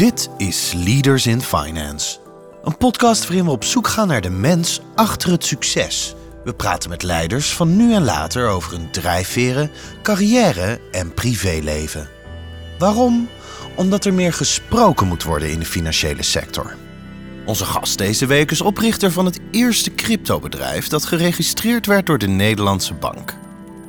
Dit is Leaders in Finance. Een podcast waarin we op zoek gaan naar de mens achter het succes. We praten met leiders van nu en later over hun drijfveren, carrière en privéleven. Waarom? Omdat er meer gesproken moet worden in de financiële sector. Onze gast deze week is oprichter van het eerste cryptobedrijf dat geregistreerd werd door de Nederlandse Bank.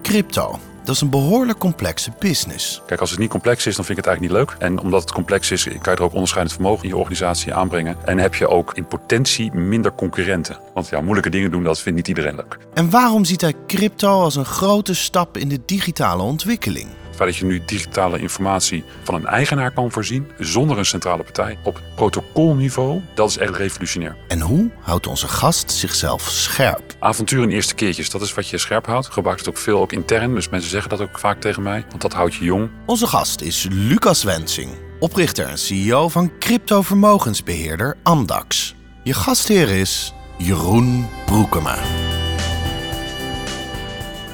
Crypto, dat is een behoorlijk complexe business. Kijk, als het niet complex is, dan vind ik het eigenlijk niet leuk. En omdat het complex is, kan je er ook onderscheidend vermogen in je organisatie aanbrengen. En heb je ook in potentie minder concurrenten. Want ja, moeilijke dingen doen, dat vindt niet iedereen leuk. En waarom ziet hij crypto als een grote stap in de digitale ontwikkeling? Dat je nu digitale informatie van een eigenaar kan voorzien, zonder een centrale partij, op protocolniveau, dat is echt revolutionair. En hoe houdt onze gast zichzelf scherp? Avontuur in eerste keertjes, dat is wat je scherp houdt. Ik gebruik het ook veel ook intern, dus mensen zeggen dat ook vaak tegen mij, want dat houdt je jong. Onze gast is Lucas Wensing, oprichter en CEO van crypto-vermogensbeheerder Amdax. Je gastheer is Jeroen Broekema.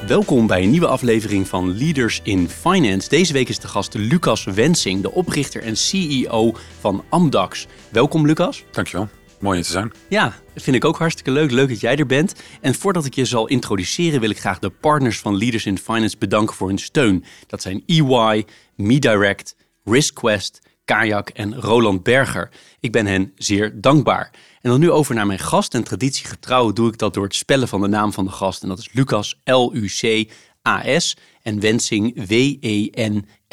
Welkom bij een nieuwe aflevering van Leaders in Finance. Deze week is de gast Lucas Wensing, de oprichter en CEO van Amdax. Welkom Lucas. Dankjewel. Mooi hier te zijn. Ja, vind ik ook hartstikke leuk. Leuk dat jij er bent. En voordat ik je zal introduceren, wil ik graag de partners van Leaders in Finance bedanken voor hun steun. Dat zijn EY, MeDirect, RiskQuest, Kayak en Roland Berger. Ik ben hen zeer dankbaar. En dan nu over naar mijn gast. En traditiegetrouw doe ik dat door het spellen van de naam van de gast. En dat is Lucas L-U-C-A-S en Wensing W-E-N-S-I-N-G.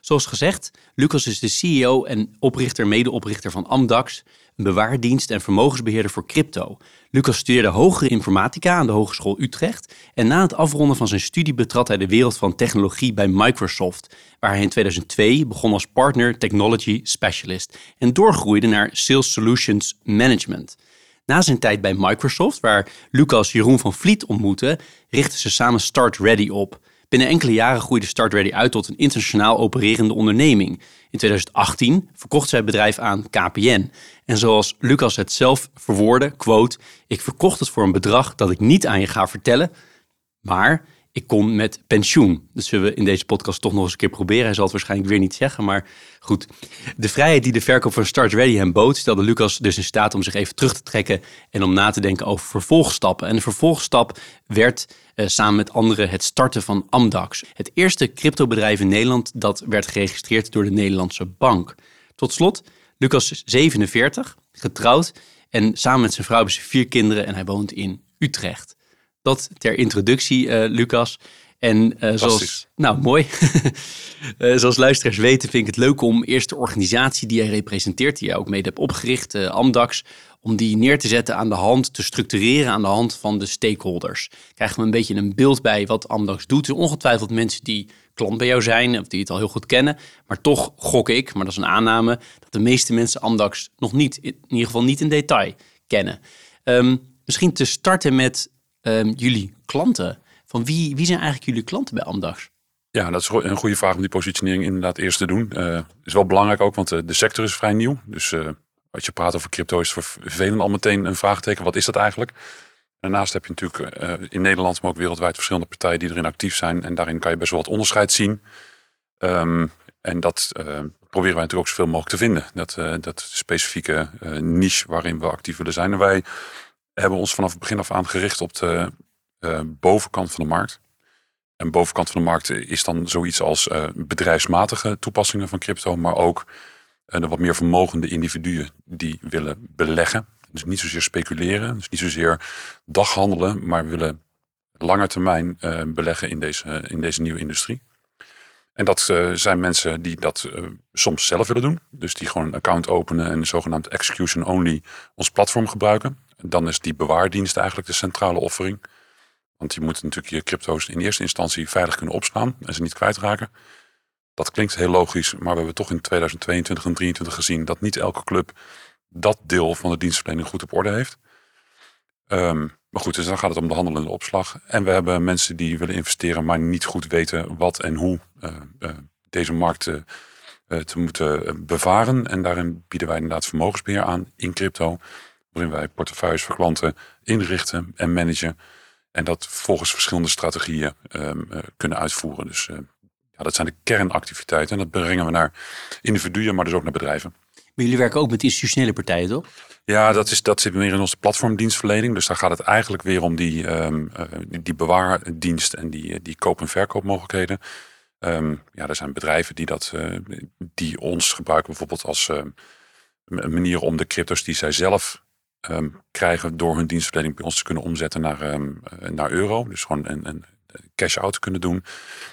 Zoals gezegd, Lucas is de CEO en oprichter, medeoprichter van Amdax, een bewaardienst en vermogensbeheerder voor crypto. Lucas studeerde hogere informatica aan de Hogeschool Utrecht en na het afronden van zijn studie betrad hij de wereld van technologie bij Microsoft, waar hij in 2002 begon als partner technology specialist en doorgroeide naar Sales Solutions Management. Na zijn tijd bij Microsoft, waar Lucas Jeroen van Vliet ontmoette, richtten ze samen Start Ready op. Binnen enkele jaren groeide Start Ready uit tot een internationaal opererende onderneming. In 2018 verkocht zij het bedrijf aan KPN. En zoals Lucas het zelf verwoordde, quote, ik verkocht het voor een bedrag dat ik niet aan je ga vertellen, maar ik kom met pensioen. Dat zullen we in deze podcast toch nog eens een keer proberen. Hij zal het waarschijnlijk weer niet zeggen, maar goed. De vrijheid die de verkoop van Start Ready hem bood, stelde Lucas dus in staat om zich even terug te trekken en om na te denken over vervolgstappen. En de vervolgstap werd uh, samen met anderen het starten van Amdax. Het eerste cryptobedrijf in Nederland dat werd geregistreerd door de Nederlandse bank. Tot slot, Lucas is 47, getrouwd en samen met zijn vrouw hebben ze vier kinderen en hij woont in Utrecht. Dat ter introductie, uh, Lucas. En uh, zoals, nou mooi. uh, zoals luisteraars weten, vind ik het leuk om eerst de organisatie die jij representeert, die jij ook mede hebt opgericht, uh, Amdax, om die neer te zetten aan de hand, te structureren aan de hand van de stakeholders. Krijgen we een beetje een beeld bij wat Amdax doet. Er ongetwijfeld mensen die klant bij jou zijn of die het al heel goed kennen, maar toch gok ik, maar dat is een aanname, dat de meeste mensen Amdax nog niet, in ieder geval niet in detail kennen. Um, misschien te starten met um, jullie klanten. Van wie, wie zijn eigenlijk jullie klanten bij Amdax? Ja, dat is een goede vraag om die positionering inderdaad eerst te doen. Uh, is wel belangrijk ook, want de, de sector is vrij nieuw. Dus uh, als je praat over crypto is voor velen al meteen een vraagteken. Wat is dat eigenlijk? Daarnaast heb je natuurlijk in Nederland, maar ook wereldwijd verschillende partijen die erin actief zijn. En daarin kan je best wel wat onderscheid zien. Um, en dat proberen wij natuurlijk ook zoveel mogelijk te vinden. Dat, dat specifieke niche waarin we actief willen zijn. En wij hebben ons vanaf het begin af aan gericht op de uh, bovenkant van de markt. En bovenkant van de markt is dan zoiets als uh, bedrijfsmatige toepassingen van crypto, maar ook uh, de wat meer vermogende individuen die willen beleggen. Dus niet zozeer speculeren, dus niet zozeer daghandelen, maar willen lange termijn beleggen in deze, in deze nieuwe industrie. En dat zijn mensen die dat soms zelf willen doen. Dus die gewoon een account openen en zogenaamd execution only ons platform gebruiken. Dan is die bewaardienst eigenlijk de centrale offering. Want je moet natuurlijk je crypto's in eerste instantie veilig kunnen opslaan en ze niet kwijtraken. Dat klinkt heel logisch, maar we hebben toch in 2022 en 2023 gezien dat niet elke club dat deel van de dienstverlening goed op orde heeft. Um, maar goed, dus dan gaat het om de handel en de opslag. En we hebben mensen die willen investeren, maar niet goed weten wat en hoe deze markt uh, te moeten bevaren. En daarin bieden wij inderdaad vermogensbeheer aan in crypto waarin wij portefeuilles voor klanten inrichten en managen. En dat volgens verschillende strategieën um, uh, kunnen uitvoeren. Dus uh, ja, dat zijn de kernactiviteiten. En dat brengen we naar individuen, maar dus ook naar bedrijven. Maar jullie werken ook met institutionele partijen, toch? Ja, dat, is, dat zit meer in onze platformdienstverlening. Dus daar gaat het eigenlijk weer om die, um, die bewaardienst en die, die koop- en verkoopmogelijkheden. Um, ja, er zijn bedrijven die, dat, uh, die ons gebruiken bijvoorbeeld als uh, een manier om de crypto's die zij zelf um, krijgen door hun dienstverlening bij ons te kunnen omzetten naar, um, naar euro. Dus gewoon een, een cash-out te kunnen doen.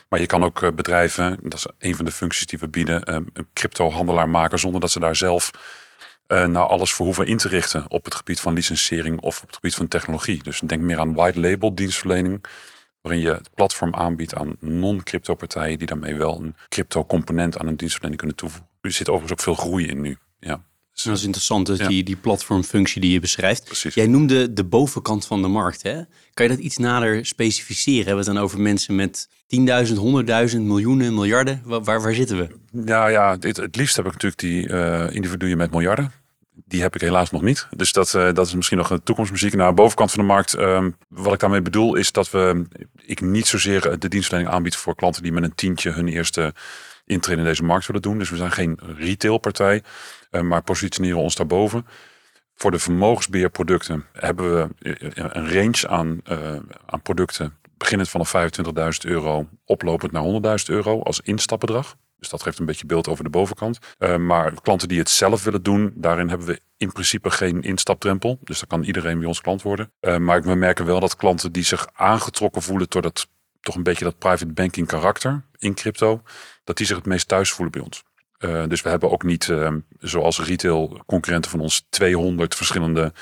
Maar je kan ook bedrijven, dat is een van de functies die we bieden, een crypto-handelaar maken zonder dat ze daar zelf uh, nou alles voor hoeven in te richten op het gebied van licensering of op het gebied van technologie. Dus denk meer aan white label dienstverlening, waarin je het platform aanbiedt aan non-crypto partijen die daarmee wel een crypto component aan een dienstverlening kunnen toevoegen. Er zit overigens ook veel groei in nu. Ja. Dat is interessant, dus die, die platformfunctie die je beschrijft. Precies. Jij noemde de bovenkant van de markt. Hè? Kan je dat iets nader specificeren? Hebben we het dan over mensen met 10.000, 100.000, miljoenen, miljarden? Waar, waar, zitten we? Ja, ja het, het liefst heb ik natuurlijk die uh, individuen met miljarden die heb ik helaas nog niet. Dus dat, uh, dat is misschien nog een toekomstmuziek. Naar de bovenkant van de markt. Um, wat ik daarmee bedoel is dat we, ik niet zozeer de dienstverlening aanbied voor klanten die met een tientje hun eerste intrede in deze markt willen doen. Dus we zijn geen retailpartij, uh, maar positioneren ons daarboven. Voor de vermogensbeheerproducten hebben we een range aan, uh, aan producten. Beginnend vanaf 25.000 euro, oplopend naar 100.000 euro als instapbedrag. Dus dat geeft een beetje beeld over de bovenkant. Uh, maar klanten die het zelf willen doen, daarin hebben we in principe geen instapdrempel. Dus dan kan iedereen bij ons klant worden. Uh, maar we merken wel dat klanten die zich aangetrokken voelen door dat toch een beetje dat private banking karakter in crypto, dat die zich het meest thuis voelen bij ons. Uh, dus we hebben ook niet, zoals retail concurrenten van ons, 200 verschillende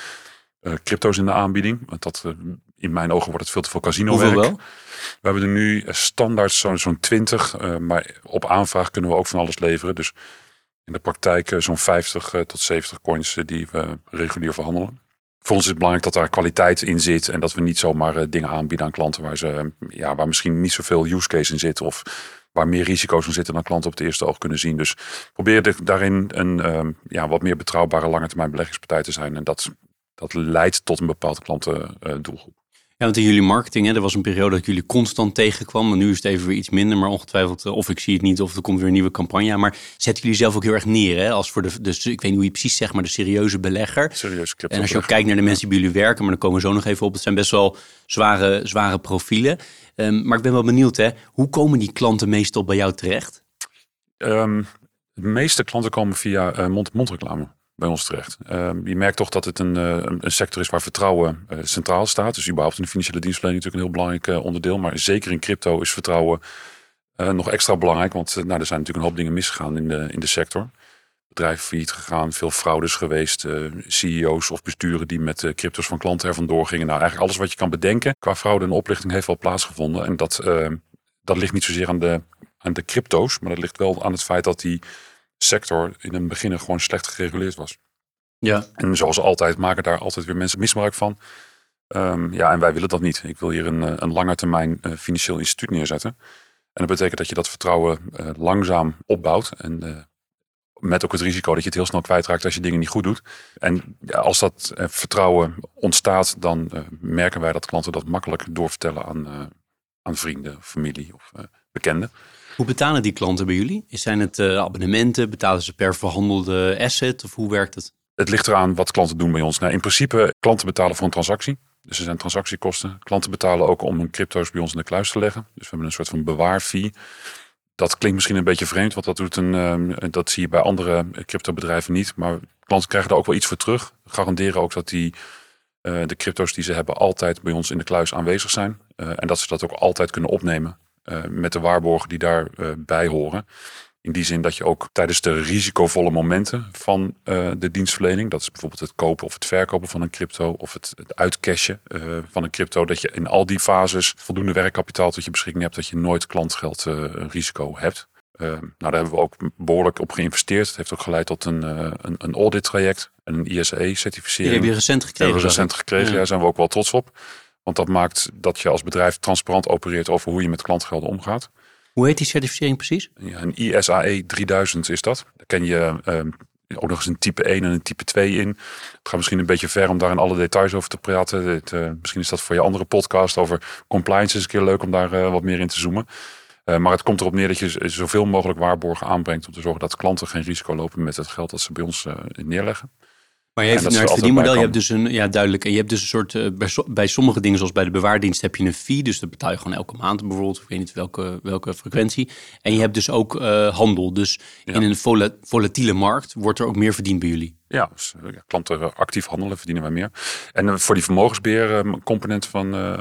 crypto's in de aanbieding. Want dat, in mijn ogen wordt het veel te veel casino werk. Hoeveel wel? We hebben er nu standaard zo'n zo'n 20, uh, maar op aanvraag kunnen we ook van alles leveren. Dus in de praktijk uh, zo'n 50 uh, tot 70 coins die we regulier verhandelen. Voor ons is het belangrijk dat daar kwaliteit in zit en dat we niet zomaar dingen aanbieden aan klanten waar, ze, ja, waar misschien niet zoveel use case in zit of waar meer risico's in zitten dan klanten op het eerste oog kunnen zien. Dus probeer daarin een ja, wat meer betrouwbare lange termijn beleggingspartij te zijn en dat, dat leidt tot een bepaalde klantendoelgroep. Ja, want in jullie marketing, hè, er was een periode dat jullie constant tegenkwam. Maar nu is het even weer iets minder. Maar ongetwijfeld, of ik zie het niet, of er komt weer een nieuwe campagne. Maar zetten jullie zelf ook heel erg neer, hè? Als voor de, dus ik weet niet hoe je precies zegt, maar de serieuze belegger. Serieuze en als je ook kijkt naar de mensen die bij jullie werken, maar dan komen we zo nog even op. Het zijn best wel zware, zware profielen. Um, maar ik ben wel benieuwd, hè? Hoe komen die klanten meestal bij jou terecht? Um, de meeste klanten komen via uh, mond-to-mond reclame bij ons terecht. Uh, je merkt toch dat het een, uh, een sector is waar vertrouwen uh, centraal staat. Dus überhaupt in de financiële dienstverlening natuurlijk een heel belangrijk onderdeel. Maar zeker in crypto is vertrouwen nog extra belangrijk. Want nou, er zijn natuurlijk een hoop dingen misgegaan in de, in de sector. Bedrijven failliet gegaan, veel fraudes geweest. CEO's of besturen die met cryptos van klanten er vandoor gingen. Nou, eigenlijk alles wat je kan bedenken qua fraude en oplichting heeft wel plaatsgevonden. En dat, dat ligt niet zozeer aan de, aan de crypto's. Maar dat ligt wel aan het feit dat die sector in het begin gewoon slecht gereguleerd was. Ja. En zoals altijd maken daar altijd weer mensen misbruik van. Um, ja, en wij willen dat niet. Ik wil hier een, een lange termijn uh, financieel instituut neerzetten. En dat betekent dat je dat vertrouwen uh, langzaam opbouwt. En uh, met ook het risico dat je het heel snel kwijtraakt als je dingen niet goed doet. En ja, als dat vertrouwen ontstaat, dan merken wij dat klanten dat makkelijk doorvertellen aan, aan vrienden, familie of bekenden. Hoe betalen die klanten bij jullie? Zijn het uh, abonnementen? Betalen ze per verhandelde asset? Of hoe werkt het? Het ligt eraan wat klanten doen bij ons. Nou, in principe, klanten betalen voor een transactie. Dus er zijn transactiekosten. Klanten betalen ook om hun crypto's bij ons in de kluis te leggen. Dus we hebben een soort van bewaarfee. Dat klinkt misschien een beetje vreemd, want dat, doet een, uh, dat zie je bij andere cryptobedrijven niet. Maar klanten krijgen daar ook wel iets voor terug. Garanderen ook dat die, uh, de crypto's die ze hebben altijd bij ons in de kluis aanwezig zijn. en dat ze dat ook altijd kunnen opnemen met de waarborgen die daarbij uh, horen. In die zin dat je ook tijdens de risicovolle momenten van uh, de dienstverlening, dat is bijvoorbeeld het kopen of het verkopen van een crypto of het, het uitcashen van een crypto, dat je in al die fases voldoende werkkapitaal tot je beschikking hebt, dat je nooit klantgeld risico hebt. nou, daar hebben we ook behoorlijk op geïnvesteerd. Het heeft ook geleid tot een, een, een audit traject en een ISE-certificering. Die heb je recent gekregen? Hebben we recent gekregen, ja. daar zijn we ook wel trots op. Want dat maakt dat je als bedrijf transparant opereert over hoe je met klantgelden omgaat. Hoe heet die certificering precies? Ja, een ISAE 3000 is dat. Daar ken je uh, ook nog eens een type 1 en een type 2 in. Het gaat misschien een beetje ver om daar in alle details over te praten. Het, uh, misschien is dat voor je andere podcast over compliance is een keer leuk om daar uh, wat meer in te zoomen. Uh, maar het komt erop neer dat je zoveel mogelijk waarborgen aanbrengt om te zorgen dat klanten geen risico lopen met het geld dat ze bij ons neerleggen. Maar je hebt naar het verdienmodel, je hebt dus een, ja duidelijk, en je hebt dus een soort, uh, bij, bij, sommige dingen zoals bij de bewaardienst heb je een fee, dus dat betaal je gewoon elke maand bijvoorbeeld, ik weet niet welke, welke frequentie. En je hebt dus ook handel, dus in een volatiele markt wordt er ook meer verdiend bij jullie. Ja, dus, eh, klanten actief handelen, verdienen wij meer. En uh, voor die vermogensbeheer component van, uh,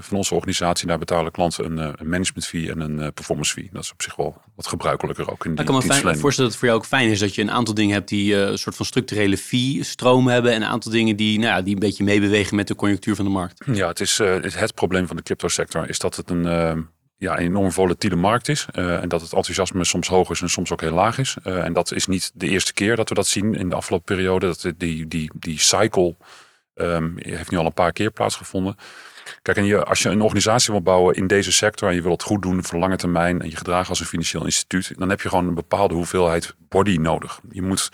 van onze organisatie, daar betalen klanten een, een management fee en een performance fee. Dat is op zich wel wat gebruikelijker ook in die Ik kan me fijn, voorstellen dat het voor jou ook fijn is dat je een aantal dingen hebt die een soort van structurele fee-stroom hebben en een aantal dingen die, nou ja, die een beetje meebewegen met de conjunctuur van de markt. Ja, het is het, het probleem van de crypto sector is dat het een ja, een enorm volatiele markt is. Uh, en dat het enthousiasme soms hoog is en soms ook heel laag is. Uh, en dat is niet de eerste keer dat we dat zien in de afgelopen periode. Dat die, die, die cycle um, heeft nu al een paar keer plaatsgevonden. Kijk, en je, als je een organisatie wil bouwen in deze sector en je wil het goed doen voor lange termijn en je gedragen als een financieel instituut, dan heb je gewoon een bepaalde hoeveelheid body nodig. Je moet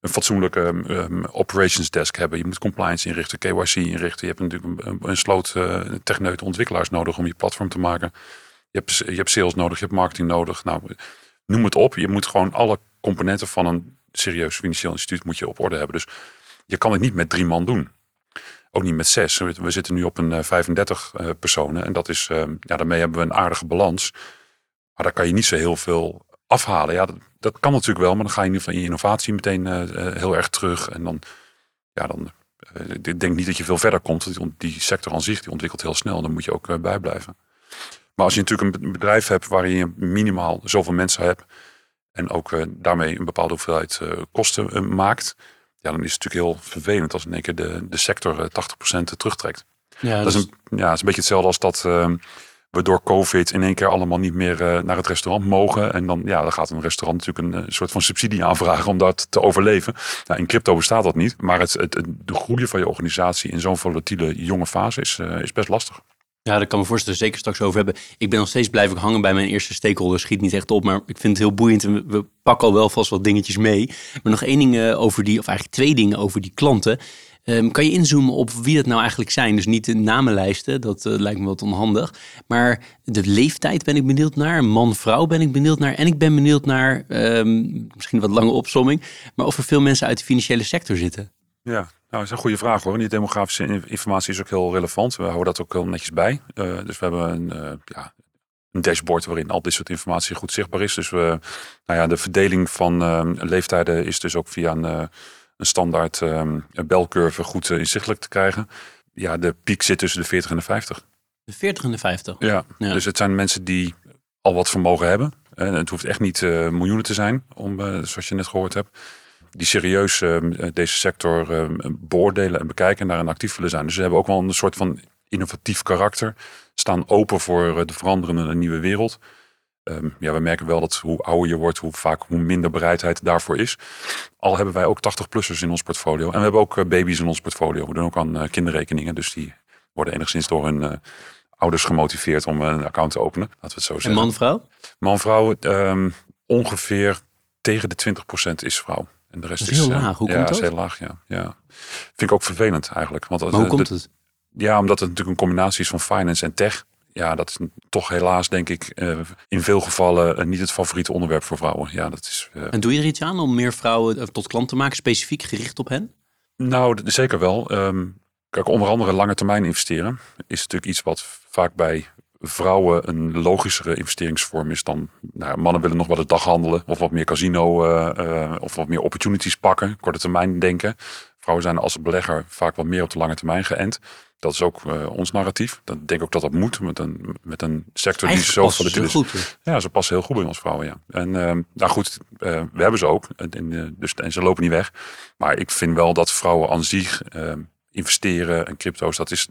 een fatsoenlijke um, operations desk hebben. Je moet compliance inrichten, KYC inrichten. Je hebt natuurlijk een, een sloot uh, techneuten ontwikkelaars nodig om je platform te maken. Je hebt, je hebt sales nodig, je hebt marketing nodig. Nou, noem het op. Je moet gewoon alle componenten van een serieus financieel instituut moet je op orde hebben. Dus je kan het niet met drie man doen. Ook niet met zes. We zitten nu op een 35 uh, eh, eh, personen. En dat is, uh, ja, daarmee hebben we een aardige balans. Maar daar kan je niet zo heel veel afhalen. Ja, dat, dat kan natuurlijk wel, maar dan ga je in ieder geval je innovatie meteen uh, heel erg terug. En dan, ja, dan ik denk niet dat je veel verder komt. Die, die sector aan zich die ontwikkelt heel snel. Dan moet je ook bij blijven. Maar als je natuurlijk een bedrijf hebt waarin je minimaal zoveel mensen hebt en ook uh, daarmee een bepaalde hoeveelheid uh, kosten uh, maakt, ja, dan is het natuurlijk heel vervelend als in één keer de, de sector 80% terugtrekt. Ja, dat, is een, ja, is een beetje hetzelfde als dat ehm, we door COVID in één keer allemaal niet meer naar het restaurant mogen. En dan, ja, dan gaat een restaurant natuurlijk een, soort van subsidie aanvragen om dat te overleven. Nou, in crypto bestaat dat niet, maar het, het, de groei van je organisatie in zo'n volatiele jonge fase is, is best lastig. Ja, daar kan me voorstellen, zeker straks over hebben. Ik ben nog steeds blijven hangen bij mijn eerste stakeholder. Schiet niet echt op, maar ik vind het heel boeiend. En we pakken al wel vast wat dingetjes mee. Maar nog één ding eh, over die, of eigenlijk twee dingen over die klanten. Um, kan je inzoomen op wie dat nou eigenlijk zijn? Dus niet de namenlijsten, dat uh, lijkt me wat onhandig. Maar de leeftijd ben ik benieuwd naar. Man-vrouw ben ik benieuwd naar. En ik ben benieuwd naar, um, misschien wat lange opsomming, maar of er veel mensen uit de financiële sector zitten. Ja, nou, dat is een goede vraag hoor. Die demografische informatie is ook heel relevant. We houden dat ook heel netjes bij. Uh, dus we hebben een, uh, ja, een dashboard waarin al dit soort informatie goed zichtbaar is. Dus we, nou ja, de verdeling van uh, leeftijden is dus ook via een, een standaard belcurve goed inzichtelijk te krijgen. Ja, de piek zit tussen de 40 en de 50. De 40 en de 50? Ja, ja. dus het zijn mensen die al wat vermogen hebben. En het hoeft echt niet miljoenen te zijn, om, zoals je net gehoord hebt die serieus ehm, eh, deze sector ehm, beoordelen en bekijken en daarin actief willen zijn. Dus ze hebben ook wel een soort van innovatief karakter. Staan open voor eh, de veranderende nieuwe wereld. Um, ja, we merken wel dat hoe ouder je wordt, hoe vaak hoe minder bereidheid daarvoor is. Al hebben wij ook 80-plussers in ons portfolio. En we hebben ook eh, baby's in ons portfolio. We doen ook aan kinderrekeningen. Dus die worden enigszins door hun ouders gemotiveerd om een account te openen. Laten we het zo zeggen. En man-vrouw? Man-vrouw, ongeveer tegen de 20% is vrouw. En de rest is, heel laag. Hoe ja, komt dat? is heel laag, ja. ja. Vind ik ook vervelend eigenlijk. Want maar hoe komt het? Ja, omdat het natuurlijk een combinatie is van finance en tech. Ja, dat is toch helaas, denk ik, uh, in veel gevallen uh, niet het favoriete onderwerp voor vrouwen. Ja, dat is, uh... En doe je er iets aan om meer vrouwen tot klant te maken, specifiek gericht op hen? Nou, zeker wel. Um, kijk, onder andere lange termijn investeren is natuurlijk iets wat vaak bij vrouwen een logischere investeringsvorm is dan nou, mannen willen nog wel de dag handelen of wat meer casino uh, uh, of wat meer opportunities pakken, korte termijn denken. Vrouwen zijn als belegger vaak wat meer op de lange termijn geënt. Dat is ook uh, ons narratief. Dat denk ik ook dat dat moet met een, met een sector die zo volatiel is. Goed, ja, ze passen heel goed bij ons vrouwen. Ja. En nou goed, we hebben ze ook. En, dus, en ze lopen niet weg. Maar ik vind wel dat vrouwen aan zich investeren en crypto's, dat is.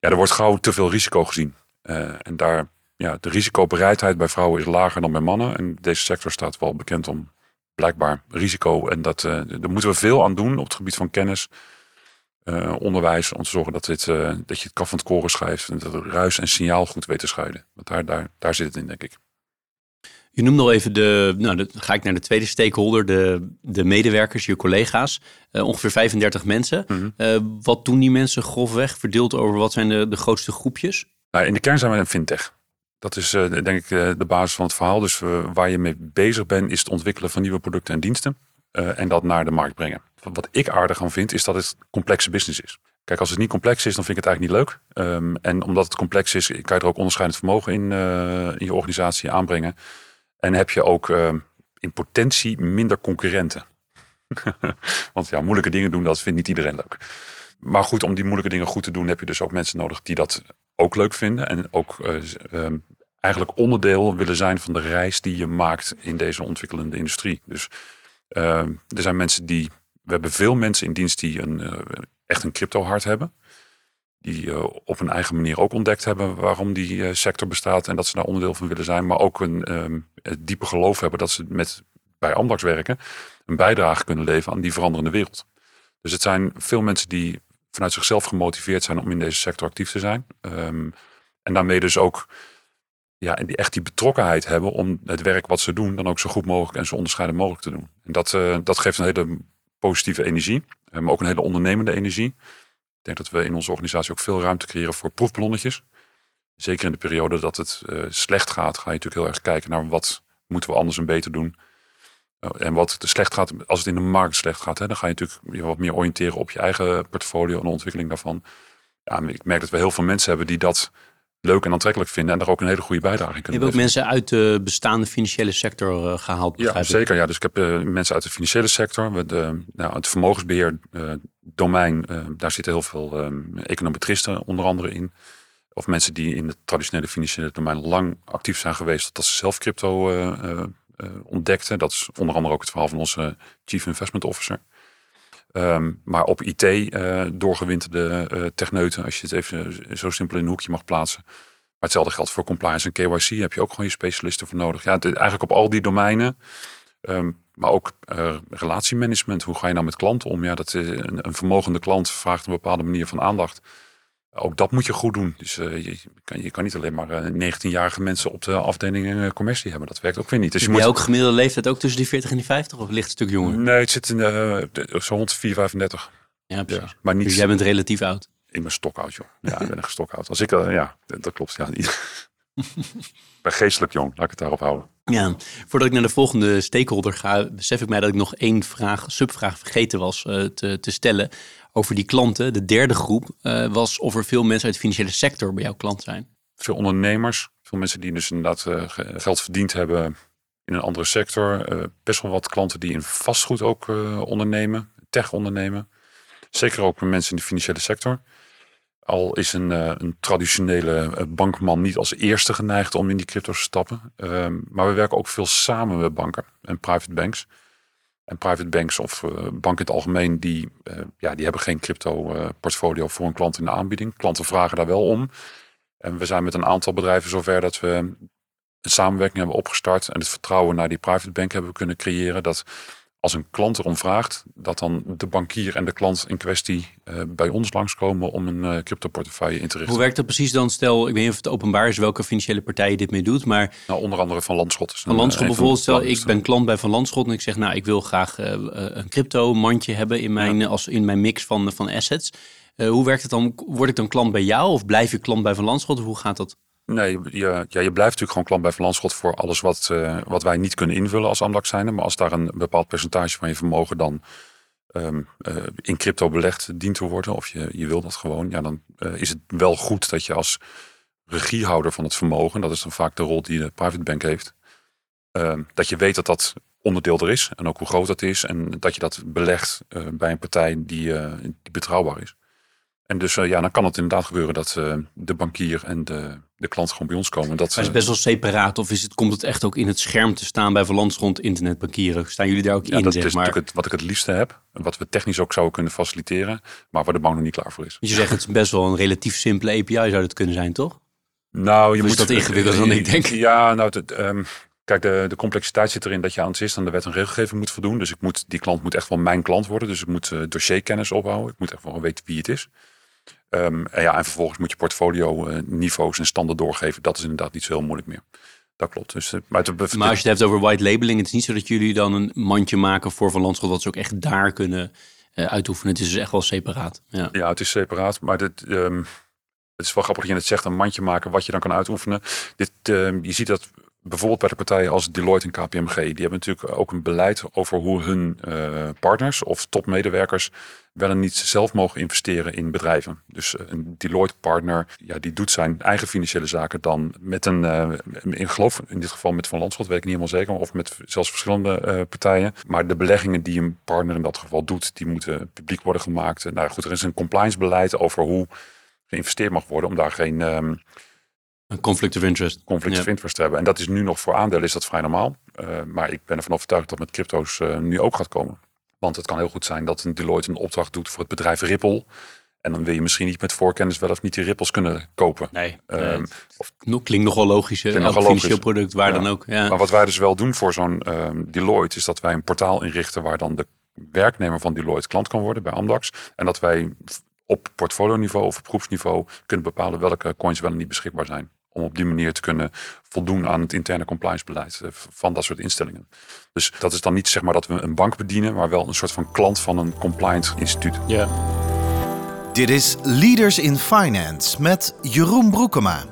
Ja, er wordt gauw te veel risico gezien. Uh, en daar, ja, de risicobereidheid bij vrouwen is lager dan bij mannen. En deze sector staat wel bekend om blijkbaar risico. En dat, uh, daar moeten we veel aan doen op het gebied van kennis, uh, onderwijs. Om te zorgen dat, dit, dat je het kaf van het koren schrijft. En dat het ruis en signaal goed weet te scheiden. Want daar, daar, daar zit het in, denk ik. Je noemt nog even de, nou, dan ga ik naar de tweede stakeholder, de, de medewerkers, je collega's. ongeveer 35 mensen. Mhm. wat doen die mensen grofweg, verdeeld over wat zijn de, de grootste groepjes? Nou, in de kern zijn we een fintech. Dat is uh, denk ik uh, de basis van het verhaal. Dus uh, waar je mee bezig bent, is het ontwikkelen van nieuwe producten en diensten. en dat naar de markt brengen. Wat ik aardig aan vind, is dat het complexe business is. Kijk, als het niet complex is, dan vind ik het eigenlijk niet leuk. Um, en omdat het complex is, kan je er ook onderscheidend vermogen in, in je organisatie aanbrengen. En heb je ook ehm, in potentie minder concurrenten. Want ja, moeilijke dingen doen, dat vindt niet iedereen leuk. Maar goed, om die moeilijke dingen goed te doen, heb je dus ook mensen nodig die dat ook leuk vinden. En ook uh, eigenlijk onderdeel willen zijn van de reis die je maakt in deze ontwikkelende industrie. Dus uh, er zijn mensen die. We hebben veel mensen in dienst die een, uh, echt een crypto hart hebben. Die op een eigen manier ook ontdekt hebben waarom die sector bestaat en dat ze daar onderdeel van willen zijn. Maar ook een ehm, diepe geloof hebben dat ze met, bij Amdax werken een bijdrage kunnen leveren aan die veranderende wereld. Dus het zijn veel mensen die vanuit zichzelf gemotiveerd zijn om in deze sector actief te zijn. Um, en daarmee dus ook ja, die, echt die betrokkenheid hebben om het werk wat ze doen dan ook zo goed mogelijk en zo onderscheiden mogelijk te doen. En dat, uh, dat geeft een hele positieve energie, uh, maar ook een hele ondernemende energie. Ik denk dat we in onze organisatie ook veel ruimte creëren voor proefballonnetjes. Zeker in de periode dat het uh, slecht gaat, ga je natuurlijk heel erg kijken naar wat moeten we anders en beter doen. Oh, en wat slecht gaat, als het in de markt slecht gaat, hè, dan ga je natuurlijk je wat meer oriënteren op je eigen portfolio en de ontwikkeling daarvan. Ja, ik merk dat we heel veel mensen hebben die dat leuk en aantrekkelijk vinden en daar ook een hele goede bijdrage in kunnen Je hebt ook mensen uit de bestaande financiële sector uh, gehaald, Ja, zeker. Ja. Dus ik heb uh, mensen uit de financiële sector, de, nou, het vermogensbeheer uh, domein, daar zitten heel veel um, econometristen onder andere in. Of mensen die in het traditionele financiële domein lang actief zijn geweest, dat ze zelf crypto ontdekte. Dat is onder andere ook het verhaal van onze Chief Investment Officer. Um, maar op IT eh, doorgewinterde uh, techneuten, als je het even zo simpel in een hoekje mag plaatsen. Maar hetzelfde geldt voor compliance en KYC. Heb je ook gewoon je specialisten voor nodig. Ja, eigenlijk op al die domeinen. Um, maar ook relatiemanagement. Hoe ga je nou met klanten om? Ja, dat, een, een vermogende klant vraagt een bepaalde manier van aandacht. Ook dat moet je goed doen. Dus uh, je, kan, je kan niet alleen maar uh, 19-jarige mensen op de afdeling uh, commercie hebben. Dat werkt ook weer niet. Dus je moet ook gemiddelde leeftijd ook tussen die 40 en die 50 of ligt een stuk jonger? Nee, het zit in zo rond 4, 35. Ja, precies. Ja, maar niet, dus jij bent relatief oud? Ik ben stokoud, joh. Ja, ik ben echt stokoud. Als ik, ja, dat klopt. Ja, ben geestelijk jong, laat ik het daarop houden. Ja, voordat ik naar de volgende stakeholder ga, besef ik mij dat ik nog één vraag, subvraag vergeten was uh, te, te stellen over die klanten. De derde groep uh, was of er veel mensen uit de financiële sector bij jouw klant zijn. Veel ondernemers, veel mensen die dus inderdaad uh, geld verdiend hebben in een andere sector. Best wel wat klanten die in vastgoed ook ondernemen, tech ondernemen. Zeker ook mensen in de financiële sector. Al is een, een traditionele bankman niet als eerste geneigd om in die crypto te stappen. Ehm, maar we werken ook veel samen met banken en private banks. En private banks of uh, banken in het algemeen, die, ja, die hebben geen crypto portfolio voor een klant in de aanbieding. Klanten vragen daar wel om. En we zijn met een aantal bedrijven zover dat we een samenwerking hebben opgestart en het vertrouwen naar die private bank hebben kunnen creëren. Dat als een klant erom vraagt, dat dan de bankier en de klant in kwestie uh, bij ons langskomen om een uh, crypto-portefeuille in te richten. Hoe werkt dat precies dan? Stel, ik weet niet of het openbaar is welke financiële partij dit mee doet, maar... Nou, onder andere Van Landschot. Van Landschot uh, bijvoorbeeld, stel ik ben klant bij Van Landschot en ik zeg, nou, ik wil graag een crypto-mandje hebben in mijn, ja. als, in mijn mix van, van assets. hoe werkt het dan? Word ik dan klant bij jou of blijf je klant bij Van Landschot? Hoe gaat dat? Nee, je, ja, je blijft natuurlijk gewoon klant bij Van voor alles wat, uh, wat wij niet kunnen invullen als Amdax. Maar als daar een bepaald percentage van je vermogen dan um, uh, in crypto belegd dient te worden, of je, je wil dat gewoon, ja, dan uh, is het wel goed dat je als regiehouder van het vermogen, dat is dan vaak de rol die de private bank heeft, ehm, dat je weet dat dat onderdeel er is en ook hoe groot dat is en dat je dat belegt bij een partij die, die betrouwbaar is. En dus ja, dan kan het inderdaad gebeuren dat de bankier en de, de klant gewoon bij ons komen. Dat, maar is het best wel separaat of is het, komt het echt ook in het scherm te staan bij rond internetbankieren? Staan jullie daar ook ja, in? Dat zeg is maar? natuurlijk het, wat ik het liefste heb. En wat we technisch ook zouden kunnen faciliteren. Maar waar de bank nog niet klaar voor is. Dus je zegt het is best wel een relatief simpele API zou het kunnen zijn, toch? Nou, je of moet dat ingewikkelder dan ik denk. Ja, nou, het, um, Kijk, de, de complexiteit zit erin dat je aan het aan de wet en regelgeving moet voldoen. Dus ik moet, die klant moet echt wel mijn klant worden. Dus ik moet uh, dossierkennis opbouwen. Ik moet echt wel weten wie het is. Um, en, ja, en vervolgens moet je portfolio uh, niveaus en standen doorgeven. Dat is inderdaad niet zo heel moeilijk meer. Dat klopt. Dus, uh, maar, maar, als je het hebt over white labeling, het is niet zo dat jullie dan een mandje maken voor Van Landschot, dat ze ook echt daar kunnen uh, uitoefenen. Het is dus echt wel separaat. Ja, ja het is separaat. Maar dit, um, het is wel grappig dat je het zegt, een mandje maken wat je dan kan uitoefenen. Dit, uh, je ziet dat bijvoorbeeld bij de partijen als Deloitte en KPMG, die hebben natuurlijk ook een beleid over hoe hun uh, partners of topmedewerkers wel en niet zelf mogen investeren in bedrijven. Dus uh, een Deloitte partner, ja, die doet zijn eigen financiële zaken dan met een, uh, in geloof in dit geval met Van Landschot, weet ik niet helemaal zeker, of met zelfs verschillende partijen. Maar de beleggingen die een partner in dat geval doet, die moeten publiek worden gemaakt. Nou goed, er is een compliance beleid over hoe geïnvesteerd mag worden om daar geen um, een conflict of interest. Conflict ja. of interest te hebben. En dat is nu nog voor aandelen is dat vrij normaal. Uh, maar ik ben ervan overtuigd dat met crypto's uh, nu ook gaat komen. Want het kan heel goed zijn dat een Deloitte een opdracht doet voor het bedrijf Ripple. En dan wil je misschien niet met voorkennis wel of niet die ripples kunnen kopen. Nee, um, of, klinkt nogal logisch. Klinkt nogal financieel product, waar ja. dan ook. Ja. Maar wat wij dus wel doen voor zo'n um, Deloitte... is dat wij een portaal inrichten waar dan de werknemer van Deloitte klant kan worden bij Amdax. En dat wij op portfolio-niveau of op groepsniveau kunnen bepalen welke coins wel en niet beschikbaar zijn om op die manier te kunnen voldoen aan het interne compliance beleid eh, van dat soort instellingen. Dus dat is dan niet zeg maar dat we een bank bedienen, maar wel een soort van klant van een compliance instituut. Ja. Dit is Leaders in Finance met Jeroen Broekema.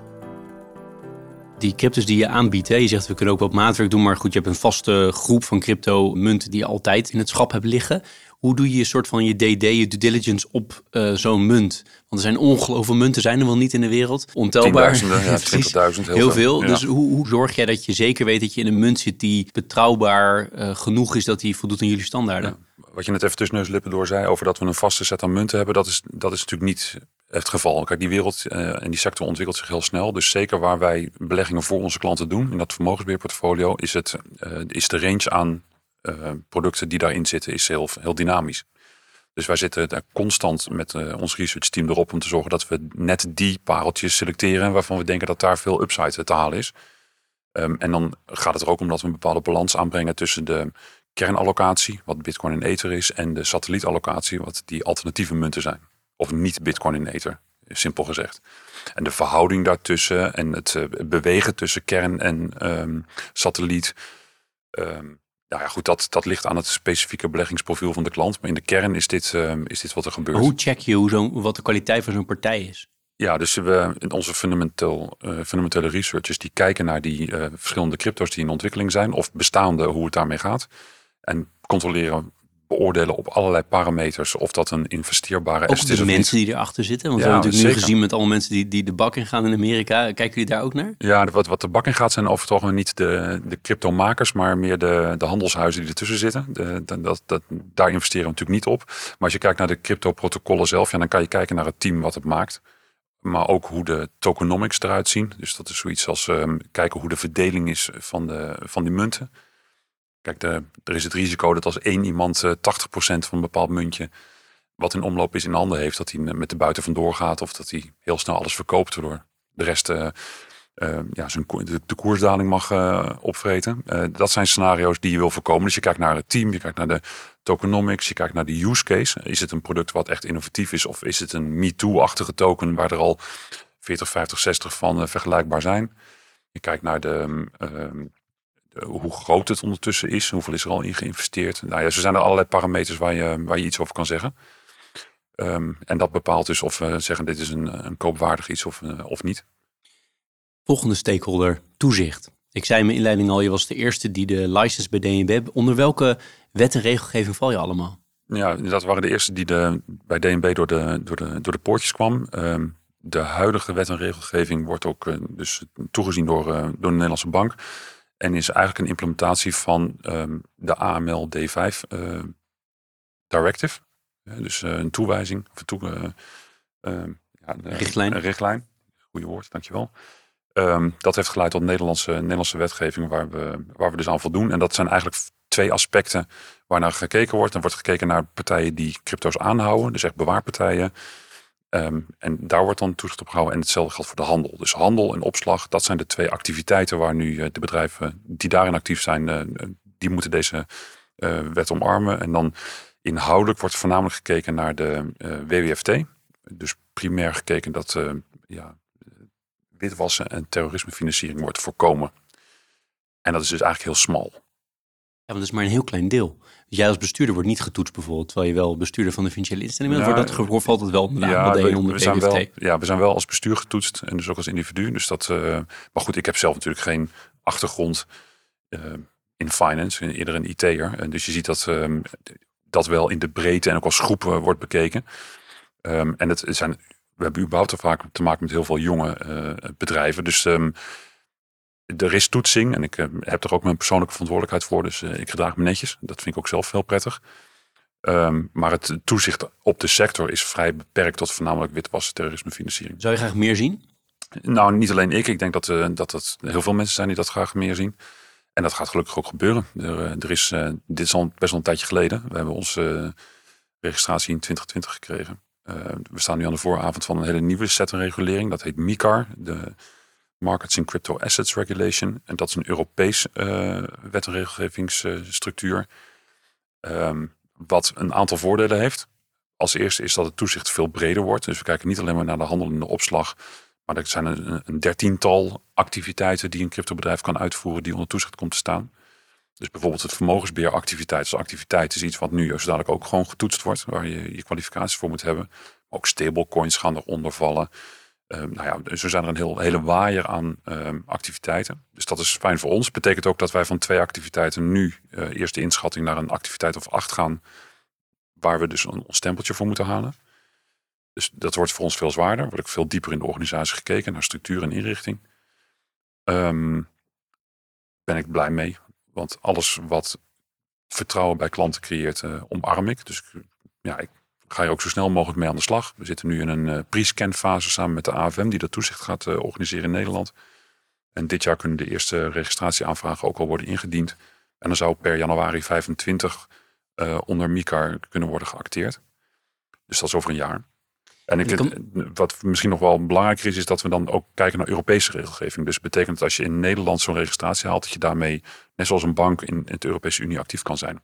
Die cryptos die je aanbiedt, hè, je zegt we kunnen ook wat maatwerk doen, maar goed, je hebt een vaste groep van crypto munten die je altijd in het schap hebt liggen. Hoe doe je een soort van je DD, je due diligence op uh, zo'n munt? Want er zijn ongelooflijk munten, zijn er wel niet in de wereld. Ontelbaar. Ja, 20.000. Heel, heel veel. Ja. Dus hoe, hoe, zorg jij dat je zeker weet dat je in een munt zit die betrouwbaar uh, genoeg is dat die voldoet aan jullie standaarden? Ja. Wat je net even tussen neus lippen door zei over dat we een vaste set aan munten hebben, dat is, dat is natuurlijk niet het geval. Kijk, die wereld uh, en die sector ontwikkelt zich heel snel. Dus zeker waar wij beleggingen voor onze klanten doen, in dat vermogensbeheerportfolio, is, het, is de range aan producten die daarin zitten is heel, heel dynamisch. Dus wij zitten daar constant met uh, ons research-team erop om te zorgen dat we net die pareltjes selecteren waarvan we denken dat daar veel upside te halen is. Um, en dan gaat het er ook om dat we een bepaalde balans aanbrengen tussen de kernallocatie, wat Bitcoin en Ether is, en de satellietallocatie, wat die alternatieve munten zijn. Of niet Bitcoin en Ether, simpel gezegd. En de verhouding daartussen en het uh, bewegen tussen kern en um, satelliet. Um, nou ja, goed, dat, dat ligt aan het specifieke beleggingsprofiel van de klant. Maar in de kern is dit, uh, is dit wat er gebeurt. Hoe check je hoe zo, wat de kwaliteit van zo'n partij is? Ja, dus we, onze fundamental, uh, fundamentele researchers die kijken naar die uh, verschillende crypto's die in ontwikkeling zijn. Of bestaande, hoe het daarmee gaat. En controleren beoordelen op allerlei parameters of dat een investeerbare asset is de mensen die erachter zitten. Want ja, we hebben natuurlijk zeker. nu gezien met alle mensen die, die de bak in gaan in Amerika. Kijken jullie daar ook naar? Ja, wat, wat de bak in gaat zijn over het algemeen niet de, de cryptomakers, maar meer de, de handelshuizen die ertussen zitten. De, de, dat, dat, daar investeren we natuurlijk niet op. Maar als je kijkt naar de crypto-protocollen zelf, ja, dan kan je kijken naar het team wat het maakt. Maar ook hoe de tokenomics eruit zien. Dus dat is zoiets als um, kijken hoe de verdeling is van, de, van die munten. Kijk, er is het risico dat als één iemand uh, 80% van een bepaald muntje wat in omloop is in handen heeft, dat hij met de buiten vandoor gaat of dat hij heel snel alles verkoopt, waardoor de rest uh, ja, zijn, de, de koersdaling mag opvreten. dat zijn scenario's die je wil voorkomen. Dus je kijkt naar het team, je kijkt naar de tokenomics, je kijkt naar de use case. Is het een product wat echt innovatief is of is het een MeToo-achtige token waar er al 40, 50, 60 van vergelijkbaar zijn? Je kijkt naar de hoe groot het ondertussen is, hoeveel is er al in geïnvesteerd. Nou ja, zo zijn er allerlei parameters waar je, waar je iets over kan zeggen. Um, en dat bepaalt dus of we zeggen dit is een, een koopwaardig iets of, uh, of niet. Volgende stakeholder, toezicht. Ik zei in mijn inleiding al, je was de eerste die de license bij DNB. Onder welke wet en regelgeving val je allemaal? Ja, dat waren de eerste die de, bij DNB door de, door, de, door de poortjes kwam. Um, de huidige wet en regelgeving wordt ook uh, dus toegezien door, uh, door de Nederlandse bank. En is eigenlijk een implementatie van um, de AML D5 uh, directive. Ja, dus uh, een toewijzing. Of een toe, uh, ja, richtlijn. Een richtlijn. Goeie woord, dankjewel. Um, dat heeft geleid tot Nederlandse, Nederlandse wetgeving waar we, waar we dus aan voldoen. En dat zijn eigenlijk twee aspecten waarnaar gekeken wordt. Er wordt gekeken naar partijen die crypto's aanhouden. Dus echt bewaarpartijen. Um, en daar wordt dan toezicht op gehouden. En hetzelfde geldt voor de handel. Dus handel en opslag, dat zijn de twee activiteiten waar nu uh, de bedrijven die daarin actief zijn, uh, die moeten deze wet omarmen. En dan inhoudelijk wordt voornamelijk gekeken naar de WWFT. Dus primair gekeken dat ja, witwassen en terrorismefinanciering wordt voorkomen. En dat is dus eigenlijk heel smal. Ja, dat is maar een heel klein deel. Dus jij als bestuurder wordt niet getoetst bijvoorbeeld, terwijl je wel bestuurder van de financiële instelling bent. Ja, wordt dat gehoor valt het wel onder de Ja, aandelen we, onder we de zijn wel, ja, we zijn wel als bestuur getoetst en dus ook als individu. Dus dat, eh, maar goed, ik heb zelf natuurlijk geen achtergrond eh, in finance, eerder een IT'er. En dus je ziet dat ehm, dat wel in de breedte en ook als groep wordt bekeken. Ehm, en het zijn, we hebben überhaupt te vaak te maken met heel veel jonge eh, bedrijven. Dus ehm, er is toetsing en ik eh, heb er ook mijn persoonlijke verantwoordelijkheid voor. Dus eh, ik gedraag me netjes. Dat vind ik ook zelf heel prettig. Ehm, maar het toezicht op de sector is vrij beperkt tot voornamelijk witwassen, terrorisme, financiering. Zou je graag meer zien? Nou, niet alleen ik. Ik denk dat, eh dat het heel veel mensen zijn die dat graag meer zien. En dat gaat gelukkig ook gebeuren. Er, er is, dit is al best wel een tijdje geleden. We hebben onze registratie in 2020 gekregen. We staan nu aan de vooravond van een hele nieuwe set regulering. Dat heet MICAR, de Markets in Crypto Assets Regulation. En dat is een Europees eh, wet- en regelgevingsstructuur. Ehm, wat een aantal voordelen heeft. Als eerste is dat het toezicht veel breder wordt. Dus we kijken niet alleen maar naar de handel en de opslag. Maar er zijn een, dertiental activiteiten die een cryptobedrijf kan uitvoeren die onder toezicht komt te staan. Dus bijvoorbeeld het vermogensbeheeractiviteit. Dus activiteit is iets wat nu juist dadelijk ook gewoon getoetst wordt, waar je je kwalificaties voor moet hebben. Ook stablecoins gaan eronder vallen. Ehm, nou ja, dus er zijn er een heel, hele waaier aan ehm, activiteiten. Dus dat is fijn voor ons. Betekent ook dat wij van twee activiteiten nu eh, eerst de inschatting naar een activiteit of acht gaan, waar we dus een, stempeltje voor moeten halen. Dus dat wordt voor ons veel zwaarder. Wordt ook veel dieper in de organisatie gekeken naar structuur en inrichting. Ehm, ben ik blij mee. Want alles wat vertrouwen bij klanten creëert, eh, omarm ik. Dus ja, ik ga er ook zo snel mogelijk mee aan de slag. We zitten nu in een eh pre-scan fase samen met de AFM, die dat toezicht gaat eh, organiseren in Nederland. En dit jaar kunnen de eerste registratieaanvragen ook al worden ingediend. En dan zou per januari 25 eh, onder MICAR kunnen worden geacteerd. Dus dat is over een jaar. En ik, Je wat misschien nog wel belangrijker is, is dat we dan ook kijken naar Europese regelgeving. Dus betekent dat als je in Nederland zo'n registratie haalt, dat je daarmee, net zoals een bank in, in de Europese Unie actief kan zijn.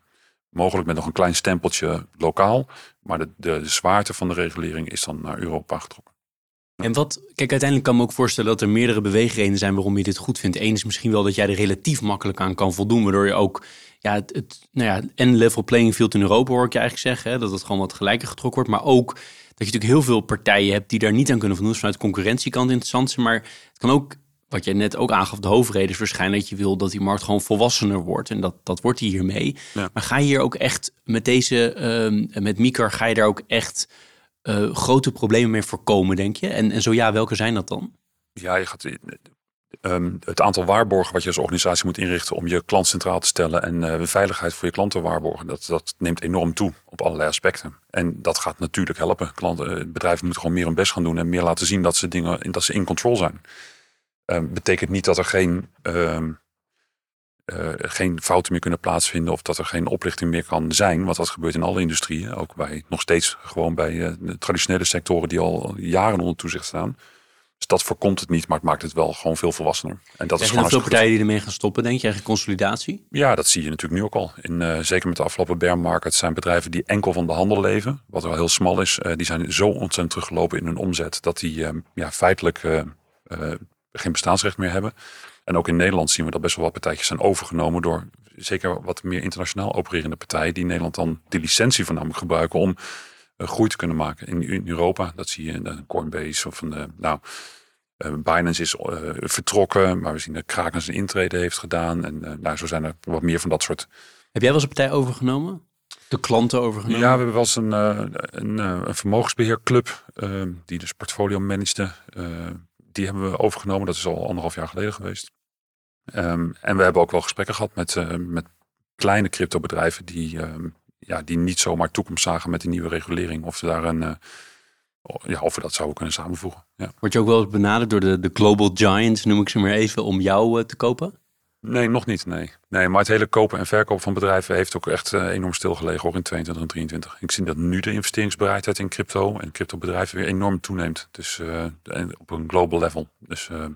Mogelijk met nog een klein stempeltje lokaal, maar de, de, zwaarte van de regulering is dan naar Europa getrokken. En wat, kijk, uiteindelijk kan me ook voorstellen dat er meerdere beweegredenen zijn waarom je dit goed vindt. Eén is misschien wel dat jij er relatief makkelijk aan kan voldoen, waardoor je ook, ja, het, het nou ja, en level playing field in Europa hoor ik je eigenlijk zeggen, hè, dat het gewoon wat gelijker getrokken wordt, maar ook dat je natuurlijk heel veel partijen hebt die daar niet aan kunnen voldoen. Dus vanuit concurrentiekant interessant zijn, maar het kan ook, wat jij net ook aangaf, de hoofdreden is waarschijnlijk dat je wil dat die markt gewoon volwassener wordt. En dat, dat wordt die hiermee. Ja. Maar ga je hier ook echt met deze, ehm, met Mikar, ga je daar ook echt eh, grote problemen mee voorkomen, denk je? En, en zo ja, welke zijn dat dan? Ja, je gaat ehm, het aantal waarborgen wat je als organisatie moet inrichten om je klant centraal te stellen en eh, veiligheid voor je klanten waarborgen, dat, dat neemt enorm toe op allerlei aspecten. En dat gaat natuurlijk helpen. Klanten, eh, bedrijven moeten gewoon meer hun best gaan doen en meer laten zien dat ze dingen, dat ze in control zijn. Ehm, betekent niet dat er geen, ehm, eh, geen fouten meer kunnen plaatsvinden of dat er geen oplichting meer kan zijn. Want dat gebeurt in alle industrieën. Ook bij nog steeds gewoon bij eh, de traditionele sectoren die al jaren onder toezicht staan. Dus dat voorkomt het niet, maar het maakt het wel gewoon veel volwassener. En dat is Er zijn gewoon nog veel partijen die ermee gaan stoppen, denk je? Eigen consolidatie? Ja, dat zie je natuurlijk nu ook al. In, eh, zeker met de afgelopen bear market zijn bedrijven die enkel van de handel leven, wat wel heel smal is, die zijn zo ontzettend teruggelopen in hun omzet dat die eh, ja, feitelijk geen bestaansrecht meer hebben. En ook in Nederland zien we dat best wel wat partijtjes zijn overgenomen door zeker wat meer internationaal opererende partijen die in Nederland dan die licentie voornamelijk gebruiken om eh, groei te kunnen maken. In, in Europa, dat zie je in de Coinbase of een, nou, eh, Binance is eh, vertrokken, maar we zien dat Kraken zijn intrede heeft gedaan. En eh, nou, zo zijn er wat meer van dat soort. Heb jij wel eens een partij overgenomen? De klanten overgenomen? Ja, we hebben wel eens een, een, eh, een vermogensbeheerclub eh, die dus portfolio managede. Die hebben we overgenomen. Dat is al anderhalf jaar geleden geweest. Ehm, en we hebben ook wel gesprekken gehad met, eh, met kleine cryptobedrijven die, ehm, ja, die niet zomaar toekomst zagen met die nieuwe regulering. Of ze daar een, eh, ja, of we dat zouden kunnen samenvoegen. Ja. Word je ook wel eens benaderd door de, de global giants, noem ik ze maar even, om jou eh, te kopen? Nee, nog niet. Nee. nee, maar het hele kopen en verkopen van bedrijven heeft ook echt eh, enorm stilgelegen hoor in 22 en 23. Ik zie dat nu de investeringsbereidheid in crypto en cryptobedrijven weer enorm toeneemt. Dus eh, op een global level. Dus eh,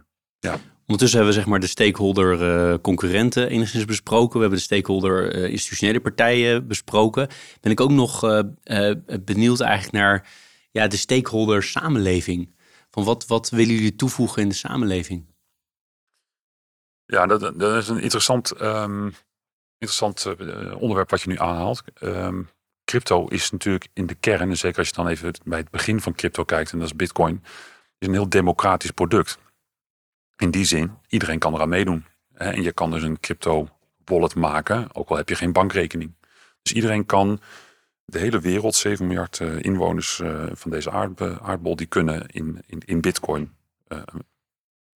Ondertussen hebben we zeg maar de stakeholder eh, concurrenten enigszins besproken. We hebben de stakeholder eh, institutionele partijen besproken. Ben ik ook nog benieuwd eigenlijk naar ja, de stakeholder samenleving. Van wat, wat willen jullie toevoegen in de samenleving? Ja, dat, dat is een interessant, ehm, Interessant uh, onderwerp wat je nu aanhaalt. Um, crypto is natuurlijk in de kern, en zeker als je dan even bij het begin van crypto kijkt, en dat is Bitcoin, is een heel democratisch product. In die zin, iedereen kan eraan meedoen. Hè? En je kan dus een crypto wallet maken, ook al heb je geen bankrekening. Dus iedereen kan de hele wereld, 7 miljard uh, inwoners van deze aardbol, die kunnen in, in, in bitcoin